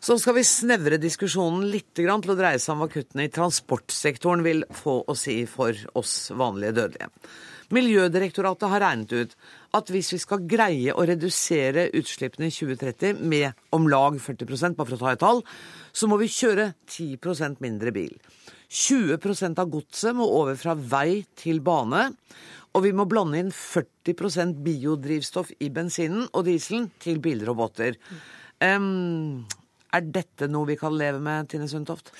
Så skal vi snevre diskusjonen litt til å dreie seg om hva kuttene i transportsektoren vil få å si for oss vanlige dødelige. Miljødirektoratet har regnet ut at hvis vi skal greie å redusere utslippene i 2030 med om lag 40 bare for å ta et tall, så må vi kjøre 10% mindre bil. 20% av godset må over fra vei til bane. Og vi må blande inn 40% biodrivstoff i bensinen og dieselen til båter. Em, er dette noe vi kan leve med, Tine Sundtoft?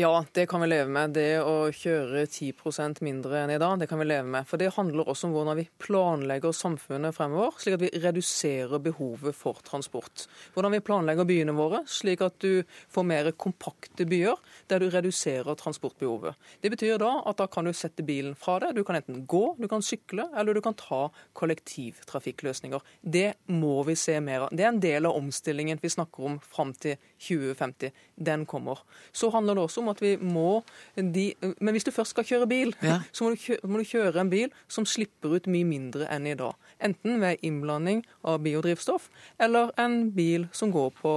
Ja, det kan vi leve med. Det å kjøre 10% mindre enn i dag, det kan vi leve med. For det handler også om hvordan vi planlegger samfunnet fremover, slik at vi reduserer behovet for transport. Hvordan vi planlegger byene våre, slik at du får mer kompakte byer, der du reduserer transportbehovet. Det betyr da at da kan du sette bilen fra deg. Du kan enten gå, du kan sykle, eller du kan ta kollektivtrafikkløsninger. Det må vi se mer av. Det er en del av omstillingen vi snakker om fram til 2050. Den kommer. Så handler det også om at vi må de, Men hvis du først skal kjøre bil, Ja. så må du, kjøre, må du kjøre en bil som slipper ut mye mindre enn i dag. Enten ved innblanding av biodrivstoff, eller en bil som går på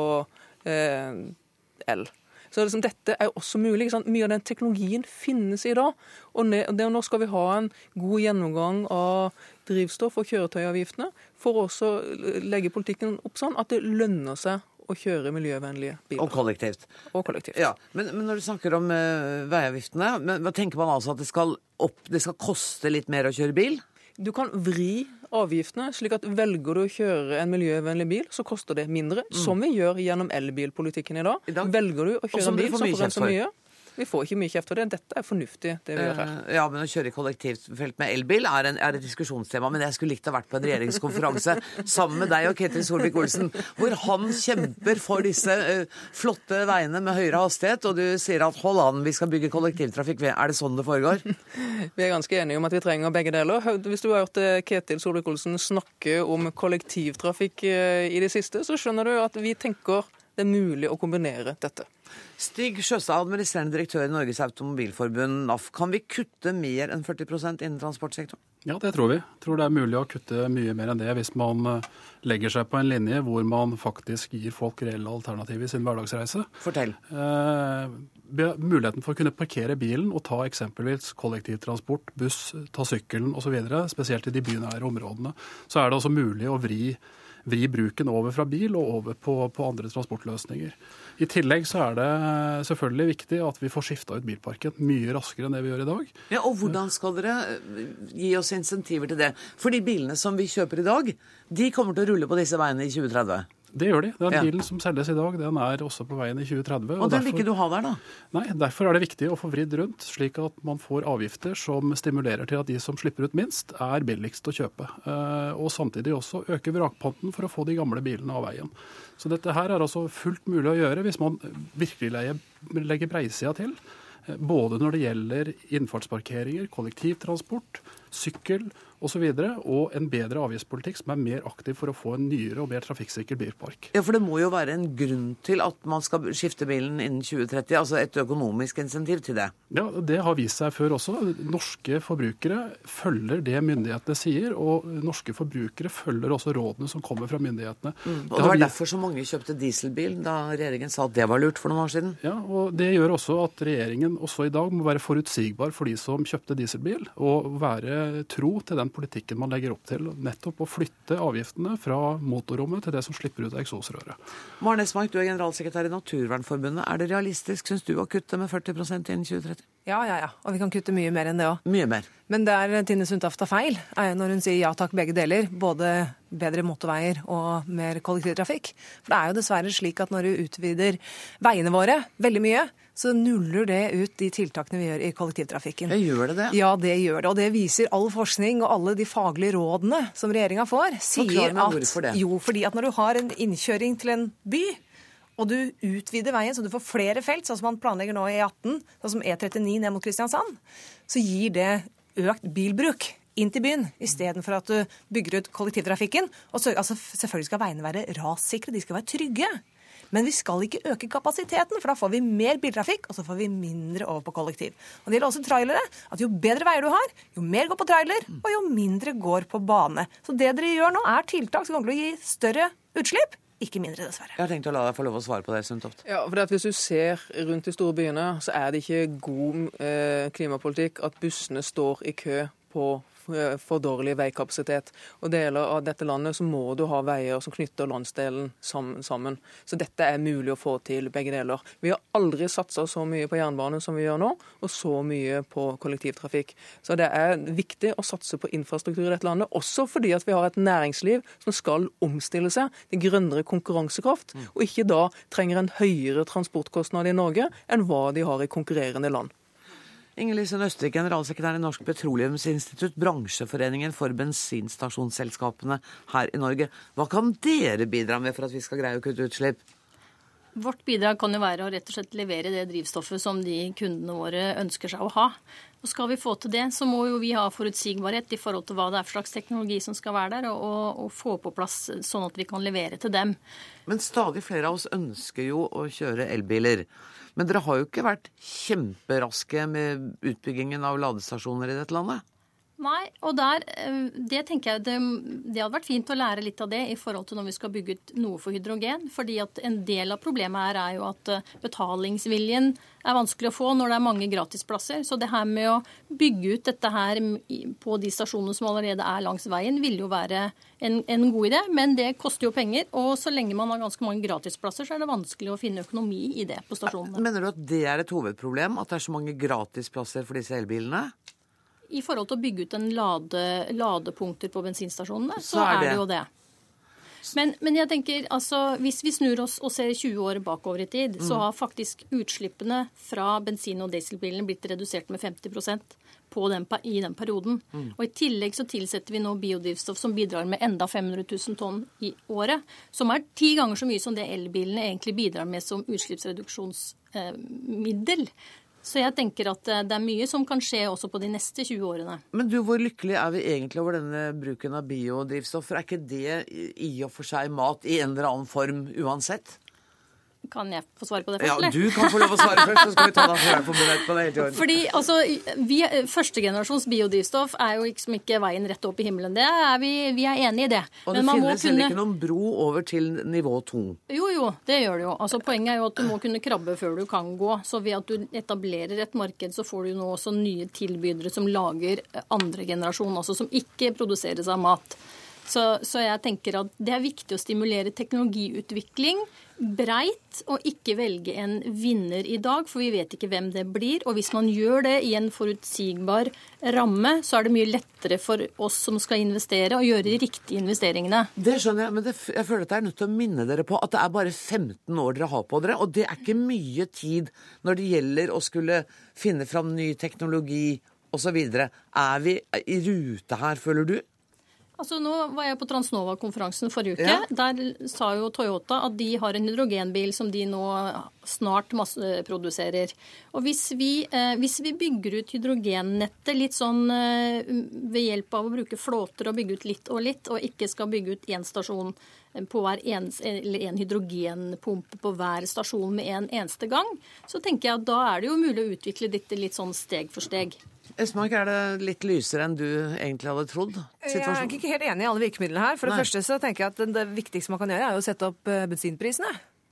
eh, el. Så liksom, Dette er også mulig. Mye av den teknologien finnes i dag. Og ne- det, nå skal vi ha en god gjennomgang av drivstoff- og kjøretøyavgiftene for å også legge politikken opp sånn at det lønner seg å kjøre miljøvennlige Og biler. kollektivt. Og kollektivt. Ja, men, men når du snakker om uh, veiavgiftene, men, tenker man altså at det skal, opp, det skal koste litt mer å kjøre bil? Du kan vri avgiftene, slik at velger du å kjøre en miljøvennlig bil, så koster det mindre, som vi gjør gjennom elbilpolitikken i dag. Mm. I dag- Velger du å kjøre en bil får som forurenser for. mye, vi får ikke mye kjeft for det. Dette er fornuftig, det vi gjør her. Eh, Ja, men å kjøre i kollektivfelt med elbil er, en, er et diskusjonstema. Men jeg skulle likt å ha vært på en regjeringskonferanse sammen med deg og Ketil Solvik-Olsen, hvor han kjemper for disse uh, flotte veiene med høyere hastighet, og du sier at hold an, vi skal bygge kollektivtrafikk. Er det sånn det foregår? Vi er ganske enige om at vi trenger begge deler. Hvis du har hørt eh, Ketil Solvik-Olsen snakke om kollektivtrafikk i det siste, så skjønner du at vi tenker det er mulig å kombinere dette. Stig Sjøstad, administrerende direktør i Norges Automobilforbund, NAF. Kan vi kutte mer enn 40% innen transportsektoren? Ja, det tror vi. Jeg tror det er mulig å kutte mye mer enn det hvis man eh, legger seg på en linje hvor man faktisk gir folk reelle alternativer i sin hverdagsreise. Fortell. Eh, muligheten for å kunne parkere bilen og ta eksempelvis kollektivtransport, buss, ta sykkelen osv., spesielt i de bynære områdene, så er det også mulig å vri vri bruken over fra bil og over på, på, andre transportløsninger. I tillegg så er det selvfølgelig viktig at vi får skifta ut bilparken mye raskere enn det vi gjør i dag. Ja, og Hvordan skal dere eh, gi oss insentiver til det? For de bilene som vi kjøper i dag, de kommer til å rulle på disse veiene i 2030? Det gjør de. Den ja. bilen som selges i dag, den er også på veien i 2030. Og, og den vil ikke du ha der, da? Nei, derfor er det viktig å få vridd rundt, slik at man får avgifter som stimulerer til at de som slipper ut minst, er billigst å kjøpe. Eh, og samtidig også øke vrakpanten for å få de gamle bilene av veien. Så dette her er altså fullt mulig å gjøre hvis man virkelig legger breisida til. Eh, både når det gjelder innfartsparkeringer, kollektivtransport, sykkel osv. Og, så og en bedre avgiftspolitikk som er mer aktiv for å få en nyere og mer trafikksikker bilpark. Ja, For det må jo være en grunn til at man skal skifte bilen innen 2030? Altså et økonomisk insentiv til det? Ja, det har vist seg før også. Norske forbrukere følger det myndighetene sier, og norske forbrukere følger også rådene som kommer fra myndighetene. Mm. Og Det var derfor så mange kjøpte dieselbil da regjeringen sa at det var lurt for noen år siden? Ja, og det gjør også at regjeringen også i dag må være forutsigbar for de som kjøpte dieselbil, og være tro til den politikken man legger opp til. Nettopp å flytte avgiftene fra motorrommet til det som slipper ut av eksosrøret. Maren Esmark, du er generalsekretær i Naturvernforbundet. Er det realistisk, syns du, å kutte med 40% innen 2030? Ja, ja, ja. Og vi kan kutte mye mer enn det òg. Mye mer. Men det er Tine Sundtoft tar feil når hun sier ja takk, begge deler. Både bedre motorveier og mer kollektivtrafikk. For det er jo dessverre slik at når du utvider veiene våre veldig mye, så nuller det ut de tiltakene vi gjør i kollektivtrafikken. Det gjør det det? Ja, det gjør det. Og det viser all forskning og alle de faglige rådene som regjeringa får. sier at, hvorfor det. Jo, fordi at når du har en innkjøring til en by, og du utvider veien så du får flere felt, sånn som man planlegger nå i E18, sånn som E39 ned mot Kristiansand, så gir det økt bilbruk inn til byen, istedenfor at du bygger ut kollektivtrafikken. Og så, altså, selvfølgelig skal veiene være rassikre, de skal være trygge. Men vi skal ikke øke kapasiteten, for da får vi mer biltrafikk, og så får vi mindre over på kollektiv. Og Det gjelder også trailere. at Jo bedre veier du har, jo mer går på trailer, og jo mindre går på bane. Så det dere gjør nå, er tiltak som kommer til å gi større utslipp. Ikke mindre, dessverre. Jeg har tenkt å la deg få lov å svare på det, Sundtoft. Ja, for Hvis du ser rundt de store byene, så er det ikke god eh, klimapolitikk at bussene står i kø på for dårlig veikapasitet. Og deler av dette landet så må du ha veier som knytter landsdelen sammen. Så dette er mulig å få til, begge deler. Vi har aldri satsa så mye på jernbane som vi gjør nå, og så mye på kollektivtrafikk. Så det er viktig å satse på infrastruktur i dette landet, også fordi at vi har et næringsliv som skal omstille seg til grønnere konkurransekraft, og ikke da trenger en høyere transportkostnad i Norge enn hva de har i konkurrerende land. Inger Lise Nøstvik, generalsekretær i Norsk Petroleumsinstitutt, bransjeforeningen for bensinstasjonsselskapene her i Norge. Hva kan dere bidra med for at vi skal greie å kutte utslipp? Vårt bidrag kan jo være å rett og slett levere det drivstoffet som de kundene våre ønsker seg å ha. Og Skal vi få til det, så må jo vi ha forutsigbarhet i forhold til hva det er for slags teknologi som skal være der, og, og få på plass sånn at vi kan levere til dem. Men stadig flere av oss ønsker jo å kjøre elbiler. Men dere har jo ikke vært kjemperaske med utbyggingen av ladestasjoner i dette landet? Nei, og der, eh, det tenker jeg det, det, hadde vært fint å lære litt av det i forhold til når vi skal bygge ut noe for hydrogen. fordi at en del av problemet her er jo at eh, betalingsviljen er vanskelig å få når det er mange gratisplasser. Så det her med å bygge ut dette her på de stasjonene som allerede er langs veien, vil jo være en, en god idé. Men det koster jo penger, og så lenge man har ganske mange gratisplasser, så er det vanskelig å finne økonomi i det på stasjonene. Mener du at det er et hovedproblem, at det er så mange gratisplasser for disse elbilene? I forhold til å bygge ut en lade, ladepunkter på bensinstasjonene, så, så er, det. er, det. jo det. Men, men, jeg tenker, altså, hvis vi snur oss og ser 20 år bakover i tid, mm. så har faktisk utslippene fra bensin- og dieselbilene blitt redusert med 50% den, i den perioden. Mm. Og I tillegg så tilsetter vi nå biodrivstoff som bidrar med enda 500 000 tonn i året. Som er ti ganger så mye som det elbilene egentlig bidrar med som utslippsreduksjonsmiddel. Så jeg tenker at eh, det er mye som kan skje også på de neste 20 årene. Men du, hvor lykkelig er vi egentlig over denne bruken av biodrivstoff? Er ikke det i og for seg mat i en eller annen form uansett? Kan jeg få svare på det først? Ja, du kan få lov å svare først, så skal vi ta fra forbundet på det helt i orden. Fordi altså, vi, Førstegenerasjons biodrivstoff er jo liksom ikke veien rett opp i himmelen. Det er vi, vi er enig i det. Og det finnes heller ikke noen bro over til nivå to. Jo, jo, det gjør det jo. Altså, poenget er jo at du må kunne krabbe før du kan gå. Så ved at du etablerer et marked, så får du nå også nye tilbydere som lager andre generasjon, altså som ikke produseres av mat. Så, så jeg tenker at det er viktig å stimulere teknologiutvikling breit og ikke velge en vinner i dag, for vi vet ikke hvem det blir. Og hvis man gjør det i en forutsigbar ramme, så er det mye lettere for oss som skal investere, å gjøre de riktige investeringene. Det skjønner jeg, men det, jeg føler at jeg er nødt til å minne dere på at det er bare 15 år dere har på dere, og det er ikke mye tid når det gjelder å skulle finne fram ny teknologi osv. Er vi i rute her, føler du? Altså Nå var jeg på Transnova-konferansen forrige uke. Ja. Der sa jo Toyota at de har en hydrogenbil som de nå snart masseproduserer. Og hvis vi, eh, hvis vi bygger ut hydrogennettet litt sånn eh, ved hjelp av å bruke flåter og bygge ut litt og litt, og ikke skal bygge ut én stasjon på hver en, eller en hydrogenpumpe på hver stasjon med en eneste gang, så tenker jeg at da er det jo mulig å utvikle dette litt sånn steg for steg. Esmark, er det litt lysere enn du egentlig hadde trodd? Jeg er ikke helt enig i alle virkemidlene her. For det Nei. første så tenker jeg at det viktigste man kan gjøre, er å sette opp eh, bensinprisene.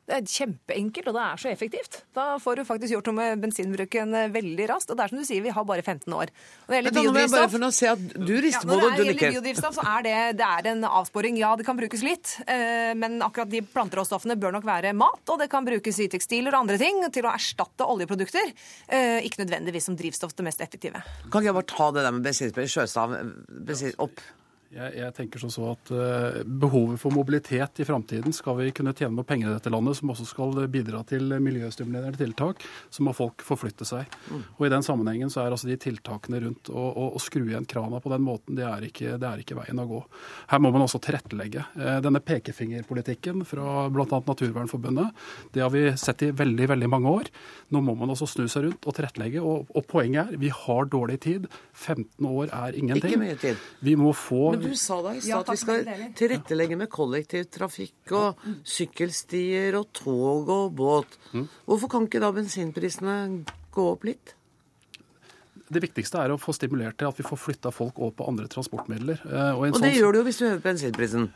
Det er kjempeenkelt, og det er så effektivt. Da får du faktisk gjort noe med bensinbruken eh, veldig raskt. Og det er som du sier, vi har bare 15 år. Og det gjelder biodrivstoff bare se at du rister på ja, det, når det gjelder biodrivstoff, så er det, det er en avsporing. Ja, det kan brukes litt, eh, men akkurat de planteråstoffene bør nok være mat, og det kan brukes i tekstiler og andre ting til å erstatte oljeprodukter. Eh, Ikke nødvendigvis som drivstoff det mest effektive. Kan ikke jeg bare ta det der med bensinpris sjøstav opp? Jeg, jeg tenker som så at uh, Behovet for mobilitet i framtiden skal vi kunne tjene noe penger i dette landet, som også skal bidra til miljøstimulerende tiltak, så må folk forflytte seg. Og I den sammenhengen så er altså de tiltakene rundt å, å, å skru igjen krana på den måten, det er, ikke, det er ikke veien å gå. Her må man også tilrettelegge. Uh, Denne pekefingerpolitikken fra bl.a. Naturvernforbundet, det har vi sett i veldig veldig mange år. Nå må man også snu seg rundt og tilrettelegge. Og, og poenget er, vi har dårlig tid. 15 år er ingenting. Ikke mye tid. Vi må få Men du sa da i Ja, stad at vi skal tilrettelegge med kollektivtrafikk og sykkelstier og tog og båt. Hvorfor kan ikke da bensinprisene gå opp litt? Det viktigste er å få stimulert til at vi får flytta folk over på andre transportmidler. Eh, Og, en Og det sånn- gjør du jo hvis du hører bensinprisen.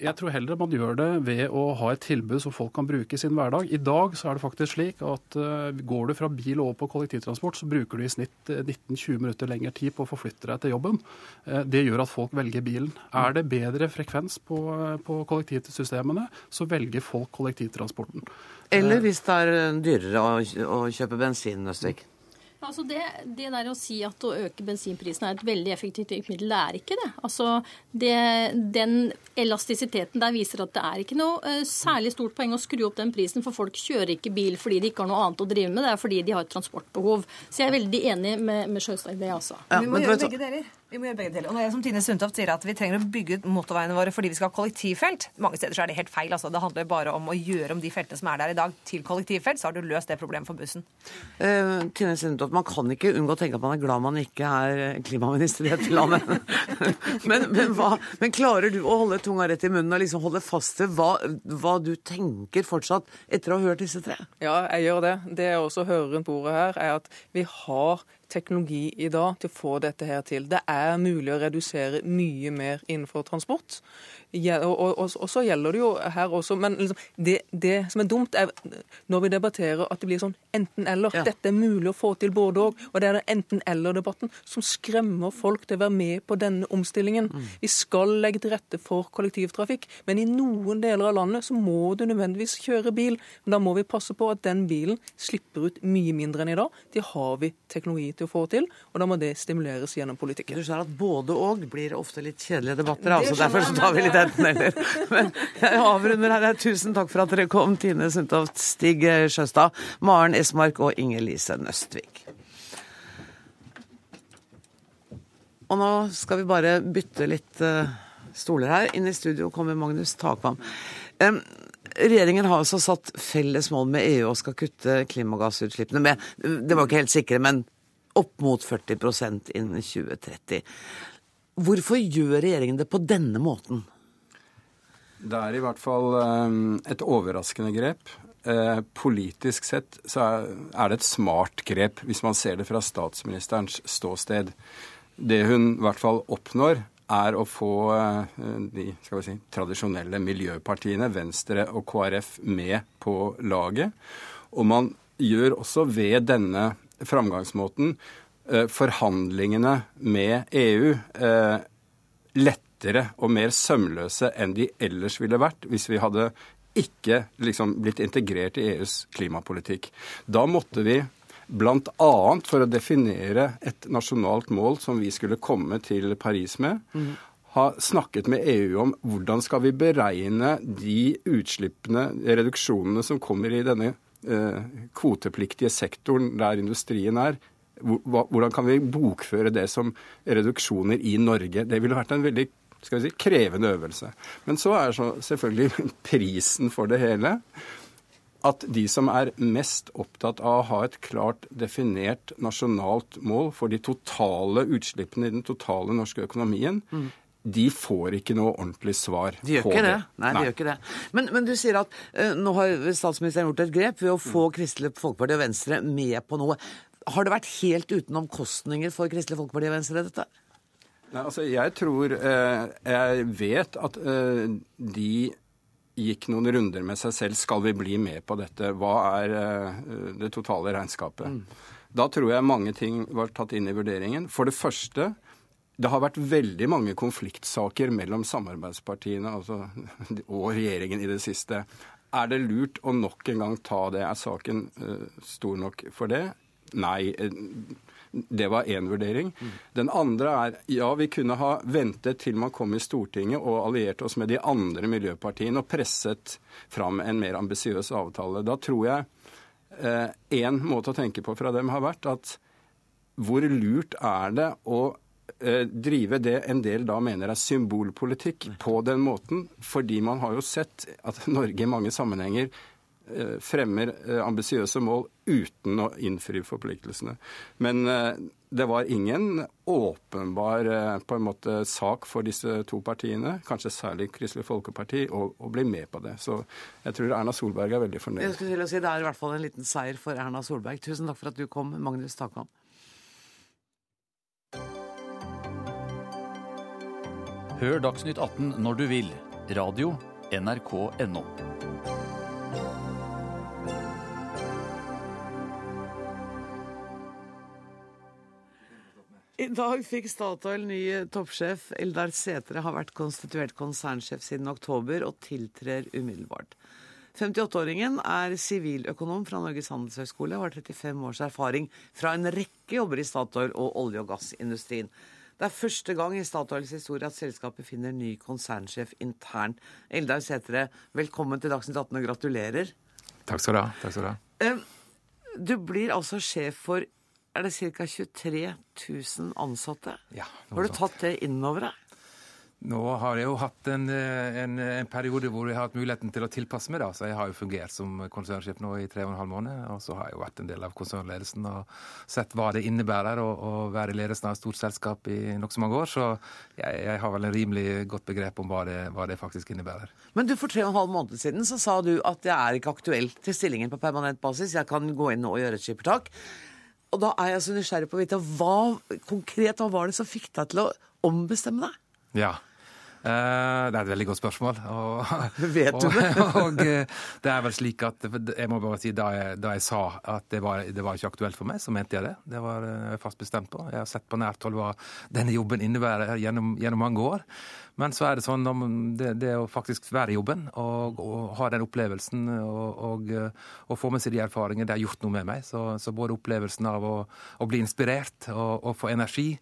Jeg tror heller man gjør det ved å ha et tilbud som folk kan bruke i sin hverdag. I dag så er det faktisk slik at eh, går du fra bil over på kollektivtransport, så bruker du i snitt eh, 19-20 minutter lengre tid på å forflytte deg til jobben. Eh, det gjør at folk velger bilen. Er det bedre frekvens på, eh, på kollektivsystemene, så velger folk kollektivtransporten. Eller hvis det er dyrere å, å kjøpe bensin, Nøstvik. Altså det, det der å si at å øke bensinprisen er et veldig effektivt virkemiddel, det er ikke det. Altså det, Den elastisiteten der viser at det er ikke noe eh, særlig stort poeng å skru opp den prisen, for folk kjører ikke bil fordi de ikke har noe annet å drive med, det er fordi de har et transportbehov. Så jeg er veldig enig med, med Sjøstad i det, altså. Ja, vi må men gjøre begge deler. Vi må gjøre begge deler. Og når jeg som Tine Sundtoft sier at vi trenger å bygge ut motorveiene våre fordi vi skal ha kollektivfelt, mange steder så er det helt feil. altså. Det handler bare om å gjøre om de feltene som er der i dag, til kollektivfelt, så har du løst det problemet for bussen. Uh, Tine Sundtoft, man kan ikke unngå å tenke at man er glad man ikke er klimaminister i dette landet. men, men, hva, men klarer du å holde tunga rett i munnen og liksom holde fast til hva, hva du tenker fortsatt etter å ha hørt disse tre? Ja, jeg gjør det. Det jeg også hører rundt bordet her, er at vi har teknologi i dag til å få dette her til. Det er mulig å redusere mye mer innenfor transport. Og, og, og, og så gjelder det jo her også, men liksom, det, det som er dumt, er når vi debatterer at det blir sånn enten-eller. Ja. Dette er mulig å få til både òg. Og det er den enten-eller-debatten som skremmer folk til å være med på denne omstillingen. Vi skal legge til rette for kollektivtrafikk, men i noen deler av landet så må du nødvendigvis kjøre bil. Men da må vi passe på at den bilen slipper ut mye mindre enn i dag. Det har vi teknologi til å få til, og da må det stimuleres gjennom politikken. Du skjønner at både og blir ofte litt kjedelige debatter, altså derfor så tar vi litt enten-eller. Men jeg avrunder her. Tusen takk for at dere kom, Tine Sundtoft, Stig Sjøstad, Maren Esmark og Inger Lise Nøstvik. Og nå skal vi bare bytte litt eh, stoler her. Inn i studio kommer Magnus Takvam. Regjeringen har altså satt felles mål med EU og skal kutte klimagassutslippene med Det var ikke helt sikre, men opp mot 40% innen 2030. Hvorfor gjør regjeringen det på denne måten? Det er i hvert fall eh, et overraskende grep. eh, politisk sett så er det et smart grep, hvis man ser det fra statsministerens ståsted. Det hun i hvert fall oppnår, er å få eh, de si, tradisjonelle miljøpartiene, Venstre og KrF, med på laget. Og man gjør også ved denne framgangsmåten eh, forhandlingene med EU eh, lettere og mer sømløse enn de ellers ville vært hvis vi hadde ikke liksom blitt integrert i EUs klimapolitikk. Da måtte vi Bl.a. for å definere et nasjonalt mål som vi skulle komme til Paris med. Mm. Ha snakket med EU om hvordan skal vi beregne de utslippene, reduksjonene som kommer i denne kvotepliktige sektoren der industrien er. Hvordan kan vi bokføre det som reduksjoner i Norge? Det ville vært en veldig skal vi si, krevende øvelse. Men så er så selvfølgelig prisen for det hele at de som er mest opptatt av å ha et klart definert nasjonalt mål for de totale utslippene i den totale norske økonomien, mm. De får ikke noe ordentlig svar de gjør på ikke det. det. Nei, de gjør ikke det. Men, men du sier at uh, nå har statsministeren gjort et grep ved å få mm. Kristelig Folkeparti og Venstre med på noe. Har det vært helt uten omkostninger for Kristelig Folkeparti og Venstre, dette? Nei, altså Jeg tror uh, Jeg vet at uh, de gikk noen runder med seg selv. Skal vi bli med på dette? Hva er det totale regnskapet? Mm. Da tror jeg mange ting var tatt inn i vurderingen. For det første, det har vært veldig mange konfliktsaker mellom samarbeidspartiene altså, og regjeringen i det siste. Er det lurt å nok en gang ta det? Er saken uh, stor nok for det? Nei. Det var én vurdering. Mm. Den andre er ja, vi kunne ha ventet til man kom i Stortinget og allierte oss med de andre miljøpartiene og presset fram en mer ambisiøs avtale. Da tror jeg én eh, måte å tenke på fra dem har vært at hvor lurt er det å eh, drive det en del da mener er symbolpolitikk på den måten, fordi man har jo sett at Norge i mange sammenhenger Eh, fremmer eh, ambisiøse mål uten å innfri forpliktelsene. Men eh, det var ingen åpenbar på en måte sak for disse to partiene, kanskje særlig Kristelig Folkeparti, å, å bli med på det. Så jeg tror Erna Solberg er veldig fornøyd. Jeg skulle til å si Det er i hvert fall en liten seier for Erna Solberg. Tusen takk for at du kom, Magnus Takam. Hør Dagsnytt 18 når du vil. Radio NRK.no. I dag fikk Statoil ny toppsjef. Eldar Sætre har vært konstituert konsernsjef siden oktober og tiltrer umiddelbart. 58-åringen er siviløkonom fra Norges handelshøyskole og har 35 års erfaring fra en rekke jobber i Statoil og olje- og gassindustrien. Det er første gang i Statoils historie at selskapet finner ny konsernsjef internt. Eldar Sætre, velkommen til Dagsnytt 18 og gratulerer. Takk skal du ha. Takk skal du ha. Du blir altså sjef for er det ca. 23 000 ansatte. Ja, har du tatt det innover deg? Nå har jeg jo hatt en, en, en, periode hvor jeg har hatt muligheten til å tilpasse meg. da, så Jeg har jo fungert som konsernsjef nå i tre og en halv måned. Og så har jeg jo vært en del av konsernledelsen og sett hva det innebærer å, å være i ledelsen av et stort selskap i nokså mange år. Så jeg, jeg, har vel en rimelig godt begrep om hva det, hva det, faktisk innebærer. Men du, for tre og en halv måned siden så sa du at jeg er ikke aktuell til stillingen på permanent basis. Jeg kan gå inn og gjøre et skippertak. Og da er jeg så nysgjerrig på å vite hva konkret hva var det som fikk deg til å ombestemme deg? Ja, eh, det er et veldig godt spørsmål. Og, Vet du det? og, og, eh, det er vel slik at jeg må bare si da jeg, da jeg sa at det var, det var, ikke aktuelt for meg, så mente jeg det. Det var eh, jeg fast bestemt på. Jeg har sett på nært hold hva denne jobben innebærer gjennom, gjennom mange år. Men så er det sånn det, det å faktisk være i jobben og, og ha den opplevelsen og, og, og, få med seg de erfaringene, det har gjort noe med meg. Så, så både opplevelsen av å, å bli inspirert og, få energi,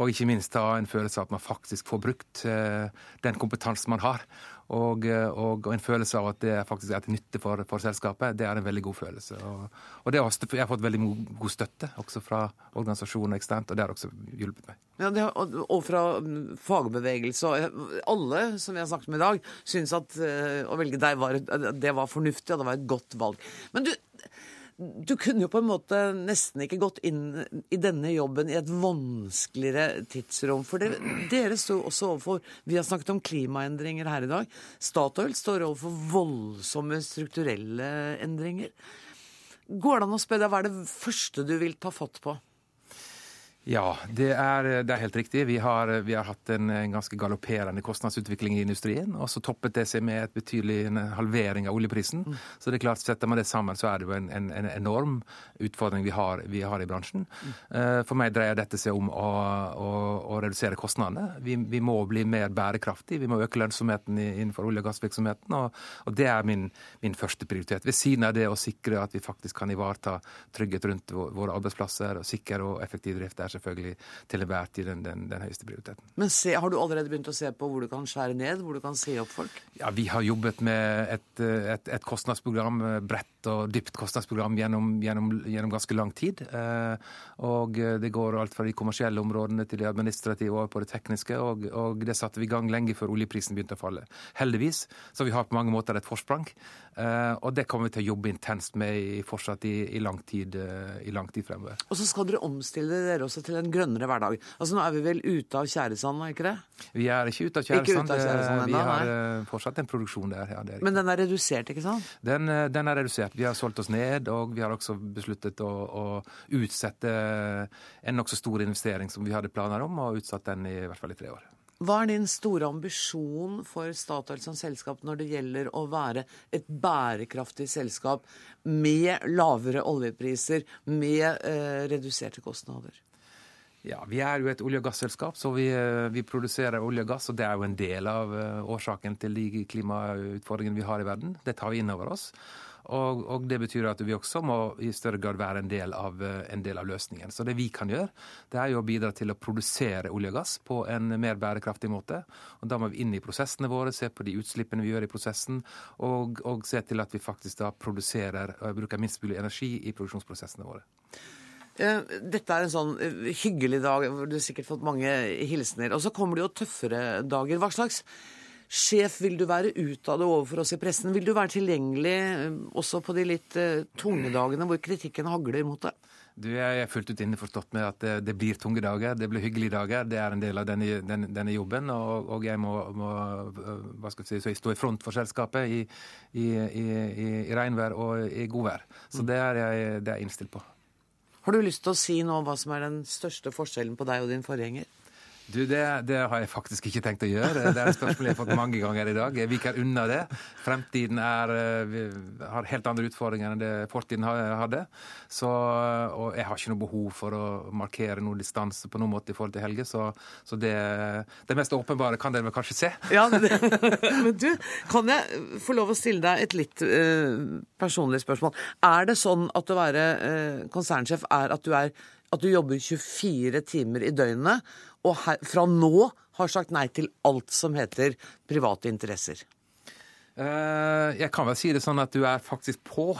og ikke minst ha en følelse av at man faktisk får brukt eh, den kompetansen man har. Og, og, en følelse av at det faktisk er til nytte for, for selskapet, det er en veldig god følelse. Og, og har, jeg har fått veldig god støtte også fra organisasjonen eksternt, og det har også hjulpet meg. Ja, det, og fra fagbevegelse alle som vi har snakket med i dag, syns at uh, å velge deg var, det var fornuftig, og det var et godt valg. Men du, Du kunne jo på en måte nesten ikke gått inn i denne jobben i et vanskeligere tidsrom. For det, dere står også overfor Vi har snakket om klimaendringer her i dag. Statoil står overfor voldsomme strukturelle endringer. Går det an å spørre deg hva er det første du vil ta fatt på? Ja, det er, det er, helt riktig. Vi har, vi har hatt en, en, ganske galopperende kostnadsutvikling i industrien. Og så toppet det seg med et betydelig halvering av oljeprisen. Mm. Så det er klart, setter man det sammen, så er det jo en, en, en enorm utfordring vi har, vi har i bransjen. Mm. Uh, for meg dreier dette seg om å, å, å redusere kostnadene. Vi, vi, må bli mer bærekraftige. Vi må øke lønnsomheten innenfor olje- og gassvirksomheten. Og, og det er min, min, første prioritet. Ved siden av det å sikre at vi faktisk kan ivareta trygghet rundt våre arbeidsplasser og sikker og effektiv drift. Selvfølgelig til enhver tid den, den, den, høyeste prioriteten. Men se, Har du allerede begynt å se på hvor du kan skjære ned, hvor du kan si opp folk? Ja, Vi har jobbet med et, et, et kostnadsprogram, bredt og dypt kostnadsprogram, gjennom, gjennom, gjennom, ganske lang tid. Eh, og det går alt fra de kommersielle områdene til de administrative og på det tekniske. Og, og det satte vi i gang lenge før oljeprisen begynte å falle. Heldigvis. Så vi har på mange måter et forsprang. Eh, og det kommer vi til å jobbe intenst med i, fortsatt i, i, lang tid, eh, i lang tid fremover. Og så skal dere omstille dere også til en grønnere hverdag. Altså Nå er vi vel ute av tjæresand, er ikke det? Vi er ikke ute av tjæresand. Vi har nei. Eh, fortsatt en produksjon der. Ja, Men den er redusert, ikke sant? Den, eh, den, er redusert. Vi har solgt oss ned, og vi har også besluttet å, å utsette en nokså stor investering som vi hadde planer om, og utsatt den i, i hvert fall i tre år. Hva er din store ambisjon for Statoil som selskap når det gjelder å være et bærekraftig selskap med lavere oljepriser, med eh, reduserte kostnader? Ja, Vi er jo et olje- og gasselskap, så vi, eh, vi, produserer olje og gass. Og det er jo en del av uh, årsaken til de klimautfordringene vi har i verden. Det tar vi inn over oss. Og, og, det betyr at vi også må i større grad være en del, av, uh, en del av løsningen. Så det vi kan gjøre, det er jo å bidra til å produsere olje og gass på en mer bærekraftig måte. Og da må vi inn i prosessene våre, se på de utslippene vi gjør i prosessen, og, og se til at vi faktisk da produserer og bruker minst mulig energi i produksjonsprosessene våre. Dette er en sånn eh, hyggelig dag hvor du har sikkert fått mange hilsener. Og så kommer det jo tøffere dager. Hva slags sjef vil du være utad overfor oss i pressen? Vil du være tilgjengelig eh, også på de litt tunge dagene hvor kritikken hagler mot deg? Du, Jeg er fullt ut innforstått med at det, det, blir tunge dager, det blir hyggelige dager. Det er en del av denne, denne, denne jobben. Og, og, jeg må, må hva skal jeg si, stå i front for selskapet i, i, i, i regnvær og i godvær. Så det er jeg det er innstilt på. Har du lyst til å si nå hva som er den største forskjellen på deg og din forgjenger? Du, det, det, har jeg faktisk ikke tenkt å gjøre. Det er et spørsmål jeg har fått mange ganger i dag. Jeg viker unna det. Fremtiden er, eh, har helt andre utfordringer enn det fortiden hadde. Så, og jeg har ikke noe behov for å markere noen distanse på noen måte i forhold til Helge. Så, så det, det, mest åpenbare kan dere vel kanskje se. Ja, men, men, du, kan jeg få lov å stille deg et litt uh, personlig spørsmål? Er det sånn at å være uh, konsernsjef er at du er at du jobber 24 timer i døgnet, og her, fra nå har sagt nei til alt som heter private interesser? Uh, jeg kan vel si det sånn at du er faktisk på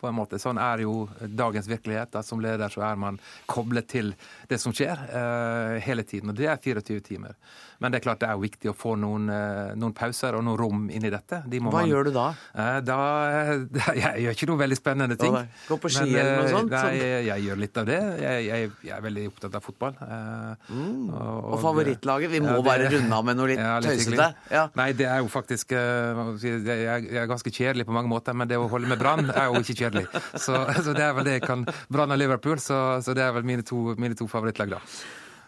på en måte. Sånn er jo dagens virkelighet. at Som leder så er man koblet til det som skjer, uh, hele tiden. Og det er 24 timer. Men det er klart det er viktig å få noen, uh, noen pauser og noe rom inn i dette. De Hva man, gjør du da? Uh, da jeg, jeg, gjør ikke noe veldig spennende ting. Gå på ski men, eller noe sånt? Nei, jeg, jeg, gjør litt av det. Jeg, er veldig opptatt av fotball. Mm. Og, og, favorittlaget? Vi må ja, det, bare runde av med noe litt, ja, litt tøysete. Ja. Nei, det er jo faktisk Jeg er ganske kjedelig på mange måter, men det å holde med Brann er jo ikke kjedelig kjedelig. Så, så, det er vel det jeg kan Brann og Liverpool, så, så, det er vel mine to, mine to favorittlag, da.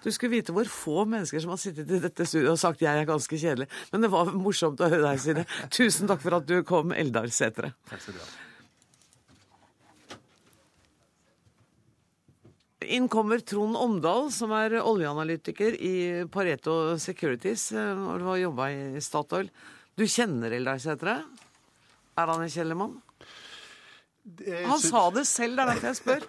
Du skulle vite hvor få mennesker som har sittet i dette studioet og sagt jeg er ganske kjedelig. Men det var morsomt å høre deg si det. Tusen takk for at du kom, Eldar Sætre. Takk skal du ha. Inn kommer Trond Omdal, som er oljeanalytiker i Pareto Securities og du har jobba i Statoil. Du kjenner Eldar Sætre? Er han en kjedelig mann? Han sa det selv, det er derfor jeg spør.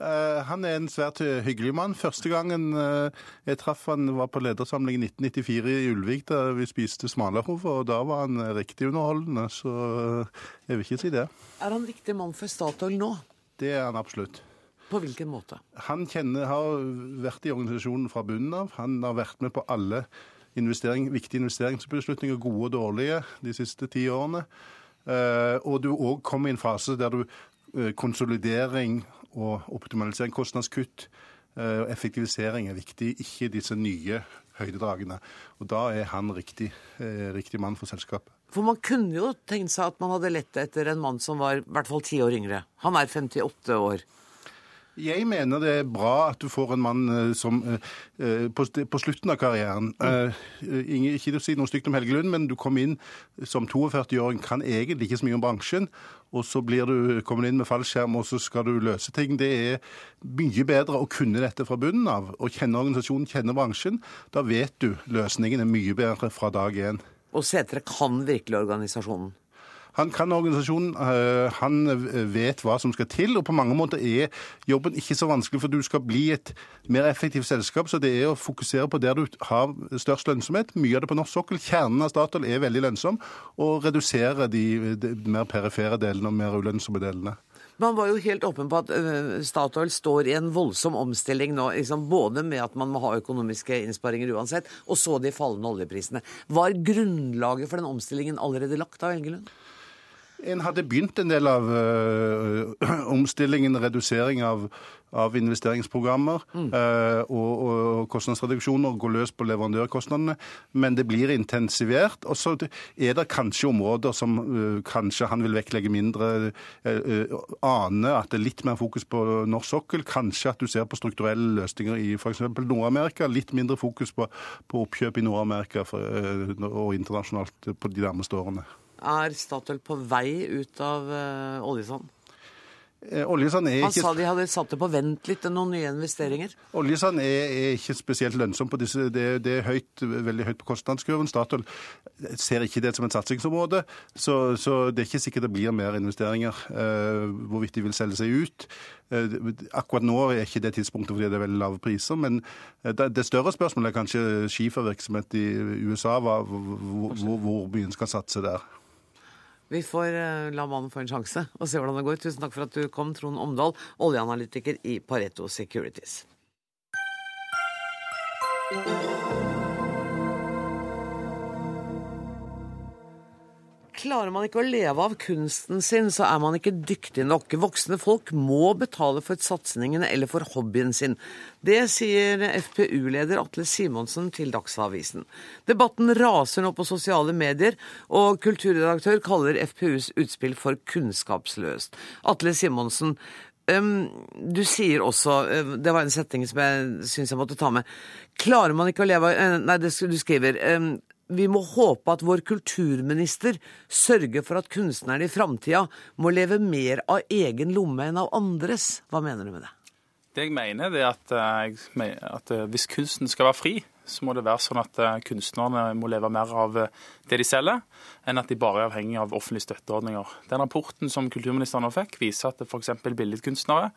Uh, han er en svært hyggelig mann. Første gangen uh, jeg traff han var på ledersamling i 1994 i Ulvik, da vi spiste smalahove, og da var han riktig underholdende. Så uh, jeg vil ikke si det. Er han riktig mann for Statoil nå? Det er han absolutt. På hvilken måte? Han kjenner, har vært i organisasjonen fra bunnen av. Han har vært med på alle investering, viktige investeringsbeslutninger, gode og dårlige, de siste ti årene. Uh, og du òg kom i en fase der du eh, konsolidering og optimalisering, kostnadskutt eh, og effektivisering er viktig, ikke disse nye høydedragene. Og da er han riktig, eh, riktig mann for selskapet. For man kunne jo tenkt seg at man hadde lett etter en mann som var i hvert fall ti år yngre. Han er 58 år. Jeg mener det er bra at du får en mann eh, som eh, eh, på, på slutten av karrieren eh, ingen- Ikke å si noe stygt om Helge Lund, men du kom inn som 42-åring, kan egentlig ikke så mye om bransjen. Og så blir du kommet inn med fallskjerm, og så skal du løse ting. Det er mye bedre å kunne dette fra bunnen av. Og kjenne organisasjonen, kjenne bransjen. Da vet du løsningen er mye bedre fra dag én. Og Setre kan virkelig organisasjonen. Han kan organisasjonen, øh, han vet hva som skal til, og på mange måter er jobben ikke så vanskelig, for du skal bli et mer effektivt selskap, så det er å fokusere på der du har størst lønnsomhet. Mye av det på norsk sokkel. Kjernen av Statoil er veldig lønnsom, og redusere de, de mer perifere delene og mer ulønnsomme delene. Man var jo helt åpen på at øh, Statoil står i en voldsom omstilling nå, liksom, både med at man må ha økonomiske innsparinger uansett, og så de fallende oljeprisene. Var grunnlaget for den omstillingen allerede lagt av Helgelund? En hadde begynt en del av øh, omstillingen, redusering av, av investeringsprogrammer øh, og, og kostnadsreduksjoner, gå løs på leverandørkostnadene, men det blir intensivert. Og så er det kanskje områder som øh, kanskje han vil vektlegge mindre. øh, ane at det er litt mer fokus på norsk sokkel. Kanskje at du ser på strukturelle løsninger i f.eks. Nord-Amerika. Litt mindre fokus på, på oppkjøp i Nord-Amerika og internasjonalt på de nærmeste årene. Er Statoil på vei ut av øh, oljesand? Eh, Oljesand er Han sa de hadde satt det på vent litt til noen nye investeringer. Oljesand er, er ikke spesielt lønnsom på disse. Det, det er høyt, veldig høyt på kostnadskurven. Statoil ser ikke det som et satsingsområde, så, så det er ikke sikkert det blir mer investeringer. Eh, hvorvidt de vil selge seg ut. Eh, akkurat nå er ikke det tidspunktet fordi det er veldig lave priser, men eh, det, det større spørsmålet er kanskje skifervirksomhet i USA, hva, hvor, hvor, hvor byen skal satse der. Vi får eh, la mannen få en sjanse og se hvordan det går. Tusen takk for at du kom, Trond Omdal, oljeanalytiker i Pareto Securities. Klarer man ikke å leve av kunsten sin, så er man ikke dyktig nok. Voksne folk må betale for satsingene eller for hobbyen sin. Det sier FPU-leder Atle Simonsen til Dagsavisen. Debatten raser nå på sosiale medier, og kulturredaktør kaller FPUs utspill for kunnskapsløst. Atle Simonsen, du sier også, det var en setning som jeg syns jeg måtte ta med, klarer man ikke å leve av Nei, du skriver vi må håpe at vår kulturminister sørger for at kunstnerne i framtida må leve mer av egen lomme enn av andres. Hva mener du med det? Det jeg mener, er at, eh, at eh, hvis kunsten skal være fri, så må det være sånn at eh, kunstnerne må leve mer av det de selger, enn at de bare er avhengig av offentlige støtteordninger. Den rapporten som kulturministeren nå fikk, viser at f.eks. billedkunstnere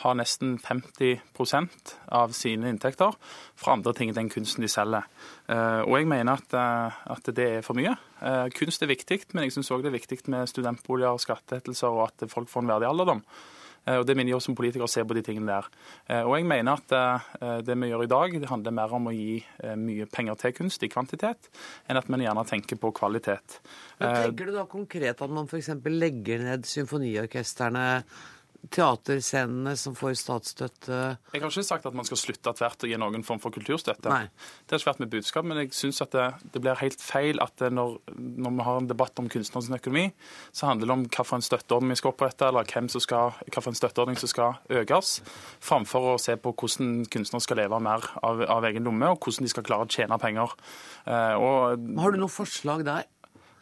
har nesten 50% av sine inntekter fra andre ting enn kunsten de selger. Eh, Og jeg mener at, eh, at det er for mye. Eh, Kunst er viktig, men jeg syns òg det er viktig med studentboliger, skattelettelser og at folk får en verdig alderdom. Og Det er min jobb som politiker å se på de tingene der. Og jeg mener at det vi gjør i dag, det handler mer om å gi mye penger til kunst i kvantitet, enn at man gjerne tenker på kvalitet. Men tenker du da konkret at man f.eks. legger ned symfoniorkestrene, teaterscenene som får statsstøtte? Jeg har ikke sagt at man skal slutte tvert å gi noen form for kulturstøtte. Nei. Det har ikke vært mitt budskap, men jeg syns at det, det blir helt feil at når, når vi har en debatt om kunstnerens økonomi, så handler det om hvilken støtteordning vi skal opprette, eller hvem som skal, hvilken støtteordning som skal økes, framfor å se på hvordan kunstnere skal leve mer av, av egen lomme, og hvordan de skal klare å tjene penger. Eh, og, Har du noe forslag der?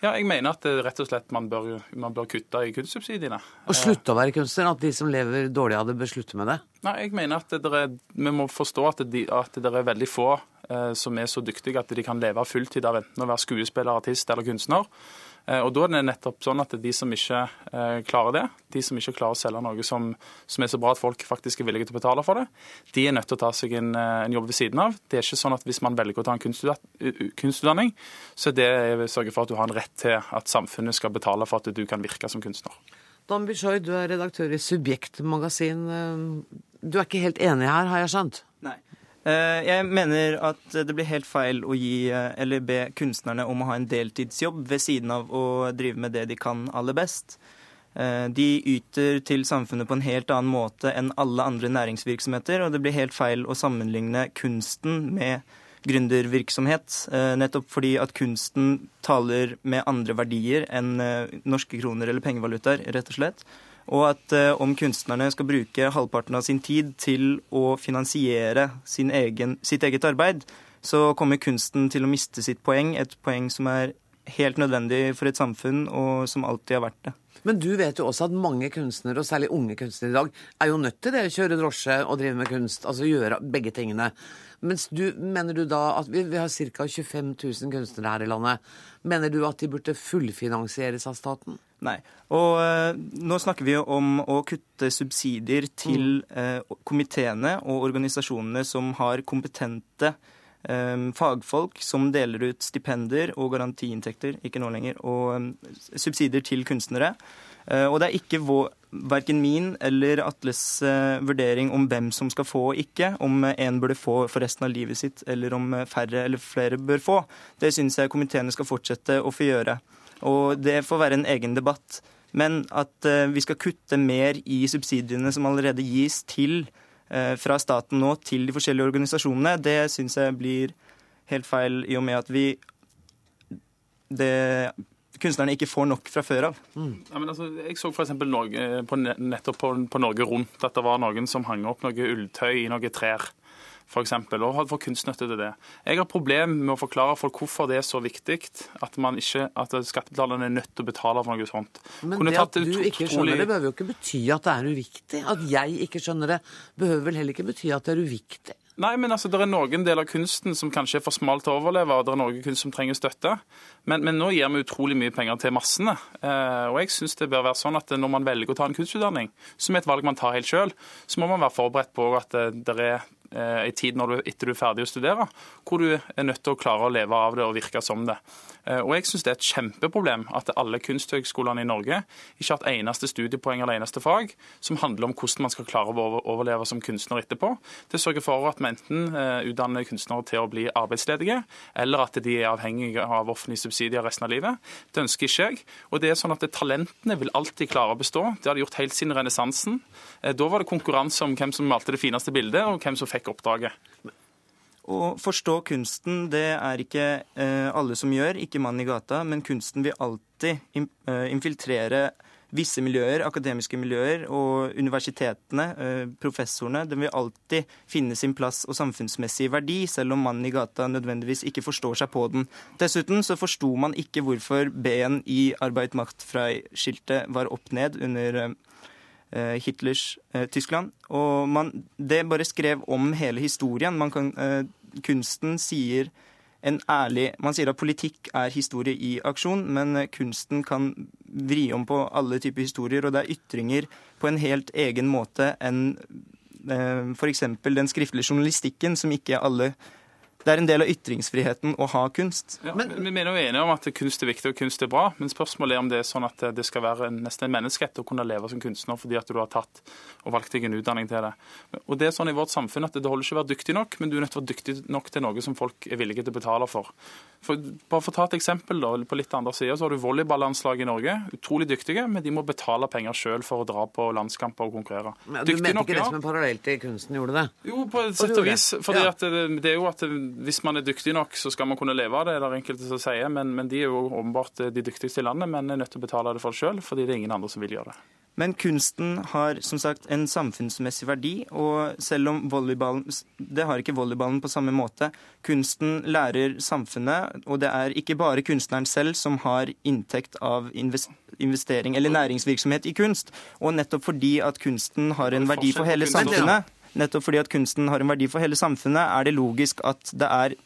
Ja, jeg mener at det, rett og slett man bør, man bør kutte i kunstsubsidiene. Og slutte å være kunstner? At de som lever dårlig av det, bør slutte med det? Nei, jeg mener at det er, vi må forstå at det, at det er veldig få eh, som er så dyktige at de kan leve fulltid av enten å være skuespiller, artist eller kunstner. Eh, og da er det nettopp sånn at de som ikke eh, klarer det, de som ikke klarer å selge noe som, som er så bra at folk faktisk er villige til å betale for det, de er nødt til å ta seg en, eh, en jobb ved siden av. Det er ikke sånn at hvis man velger å ta en kunstutdanning, så er det å sørge for at du har en rett til at samfunnet skal betale for at du kan virke som kunstner. Dan Bishoy, du er redaktør i Subjektmagasin. Du er ikke helt enig her, har jeg skjønt? Eh, Jeg mener at det blir helt feil å gi eh, eller be kunstnerne om å ha en deltidsjobb ved siden av å drive med det de kan aller best. Eh, de yter til samfunnet på en helt annen måte enn alle andre næringsvirksomheter, og det blir helt feil å sammenligne kunsten med gründervirksomhet. Eh, nettopp fordi at kunsten taler med andre verdier enn eh, norske kroner eller pengevalutaer, rett og slett. Og at om kunstnerne skal bruke halvparten av sin tid til å finansiere egen, sitt eget arbeid, så kommer kunsten til å miste sitt poeng, et poeng som er helt nødvendig for et samfunn, og som alltid har vært det. Men du vet jo også at mange kunstnere, og særlig unge kunstnere i dag, er jo nødt til det. Kjøre drosje og drive med kunst. Altså gjøre begge tingene. Mens du, mener du da at vi, vi har ca. 25 000 kunstnere her i landet. Mener du at de burde fullfinansieres av staten? Nei. Og uh, nå snakker vi om å kutte subsidier til uh, komiteene og organisasjonene som har kompetente um, fagfolk som deler ut stipender og garantiinntekter, ikke nå lenger, og subsidier til kunstnere. Uh, og det er ikke vår verken min eller Atles uh, vurdering om hvem som skal få og ikke, om én burde få for resten av livet sitt, eller om færre eller flere bør få. Det syns jeg komiteene skal fortsette å få gjøre. Og det får være en egen debatt. Men at vi skal kutte mer i subsidiene som allerede gis til fra staten nå til de forskjellige organisasjonene, det syns jeg blir helt feil, i og med at vi det, kunstnerne ikke får nok fra før av. Mm. Ja, altså, jeg så f.eks. nettopp på, på Norge Rundt at det var noen som hang opp noe ulltøy i noen trær For eksempel, og hadde fått kunststøtte til det. Jeg har problemer med å forklare folk hvorfor det er så viktig at, man ikke, at skattebetalerne er nødt til å betale for noe sånt. Men det at du ikke skjønner det, behøver jo ikke bety at det er uviktig. At jeg ikke skjønner det, behøver vel heller ikke bety at det er uviktig. Nei, men altså, Det er noen deler av kunsten som kanskje er for smal til å overleve, og det er noen kunst som trenger støtte. Men, men nå gir vi utrolig mye penger til massene. Eh, og jeg synes det bør være sånn at Når man velger å ta en kunstutdanning, som er et valg man tar helt sjøl, så må man være forberedt på at det, det er Eh, en tid når du, etter du er ferdig å studere, hvor du er nødt til å klare å leve av det og virke som det. Eh, og jeg synes det er et kjempeproblem at alle kunsthøgskolene i Norge ikke har et eneste studiepoeng eller eneste fag som handler om hvordan man skal klare å overleve som kunstner etterpå. Det sørger for at vi enten eh, utdanner kunstnere til å bli arbeidsledige, eller at de er avhengige av offentlige subsidier resten av livet. Det ønsker ikke jeg. Og det er sånn at Talentene vil alltid klare å bestå. Det har de gjort helt siden renessansen. Da var det konkurranse om hvem som malte det fineste bildet, og hvem som fikk fikk oppdraget. Å forstå kunsten, det er ikke eh, alle som gjør, ikke mannen i gata, men kunsten vil alltid eh, infiltrere visse miljøer, akademiske miljøer, og universitetene, eh, professorene, den vil alltid finne sin plass og samfunnsmessig verdi, selv om mannen i gata nødvendigvis ikke forstår seg på den. Dessuten så forsto man ikke hvorfor B-en i Arbeid Macht Frei-skiltet var opp ned under Hitlers eh, Tyskland. Og man, det bare skrev om hele historien. Kan, eh, kunsten sier en ærlig Man sier at politikk er historie i aksjon, men kunsten kan vri om på alle typer historier, og det er ytringer på en helt egen måte enn f.eks. den skriftlige journalistikken, som ikke alle det er en del av ytringsfriheten å ha kunst. Ja, men, vi mener jo enige om at kunst er viktig og kunst er bra, men spørsmålet er om det er sånn at det skal være nesten en menneskerett å kunne leve som kunstner fordi at du har tatt og valgt deg en utdanning til det. Og det er sånn i vårt samfunn at Det holder ikke å være dyktig nok, men du er nødt til å være dyktig nok til noe som folk er villige til å betale for. For, bare for å ta et eksempel da, På litt andre sida så har du volleyballandslaget i Norge. Utrolig dyktige, men de må betale penger sjøl for å dra på landskamper og konkurrere. Men, du mente ikke det som en parallell til kunsten gjorde det? Jo, på et sett og vis. fordi ja. det, det, er jo at Hvis man er dyktig nok, så skal man kunne leve av det, er det enkelte som sier. Men, men de er jo åpenbart de dyktigste i landet, men er nødt til å betale det for det sjøl, fordi det er ingen andre som vil gjøre det. Men kunsten har som sagt en samfunnsmessig verdi, og selv om volleyballen Det har ikke volleyballen på samme måte. Kunsten lærer samfunnet, og det er ikke bare kunstneren selv som har inntekt av investering eller næringsvirksomhet i kunst. Og nettopp fordi at kunsten har en verdi for hele samfunnet, nettopp fordi at kunsten har en verdi for hele samfunnet, er det logisk at det er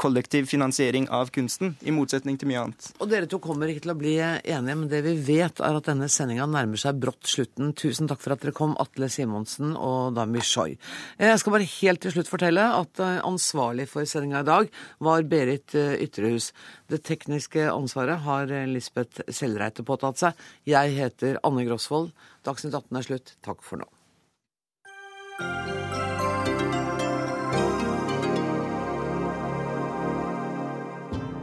kollektiv finansiering av kunsten, i motsetning til mye annet. Og dere to kommer ikke til å bli enige, men det vi vet er at denne sendinga nærmer seg brått slutten. Tusen takk for at dere kom, Atle Simonsen og Dami Choi. Jeg skal bare helt til slutt fortelle at eh, ansvarlig for sendinga i dag var Berit eh, Ytrehus. Det tekniske ansvaret har Lisbeth Sellreite påtatt seg. Jeg heter Anne Grosvold. Dagsnytt 18 er slutt. Takk for nå.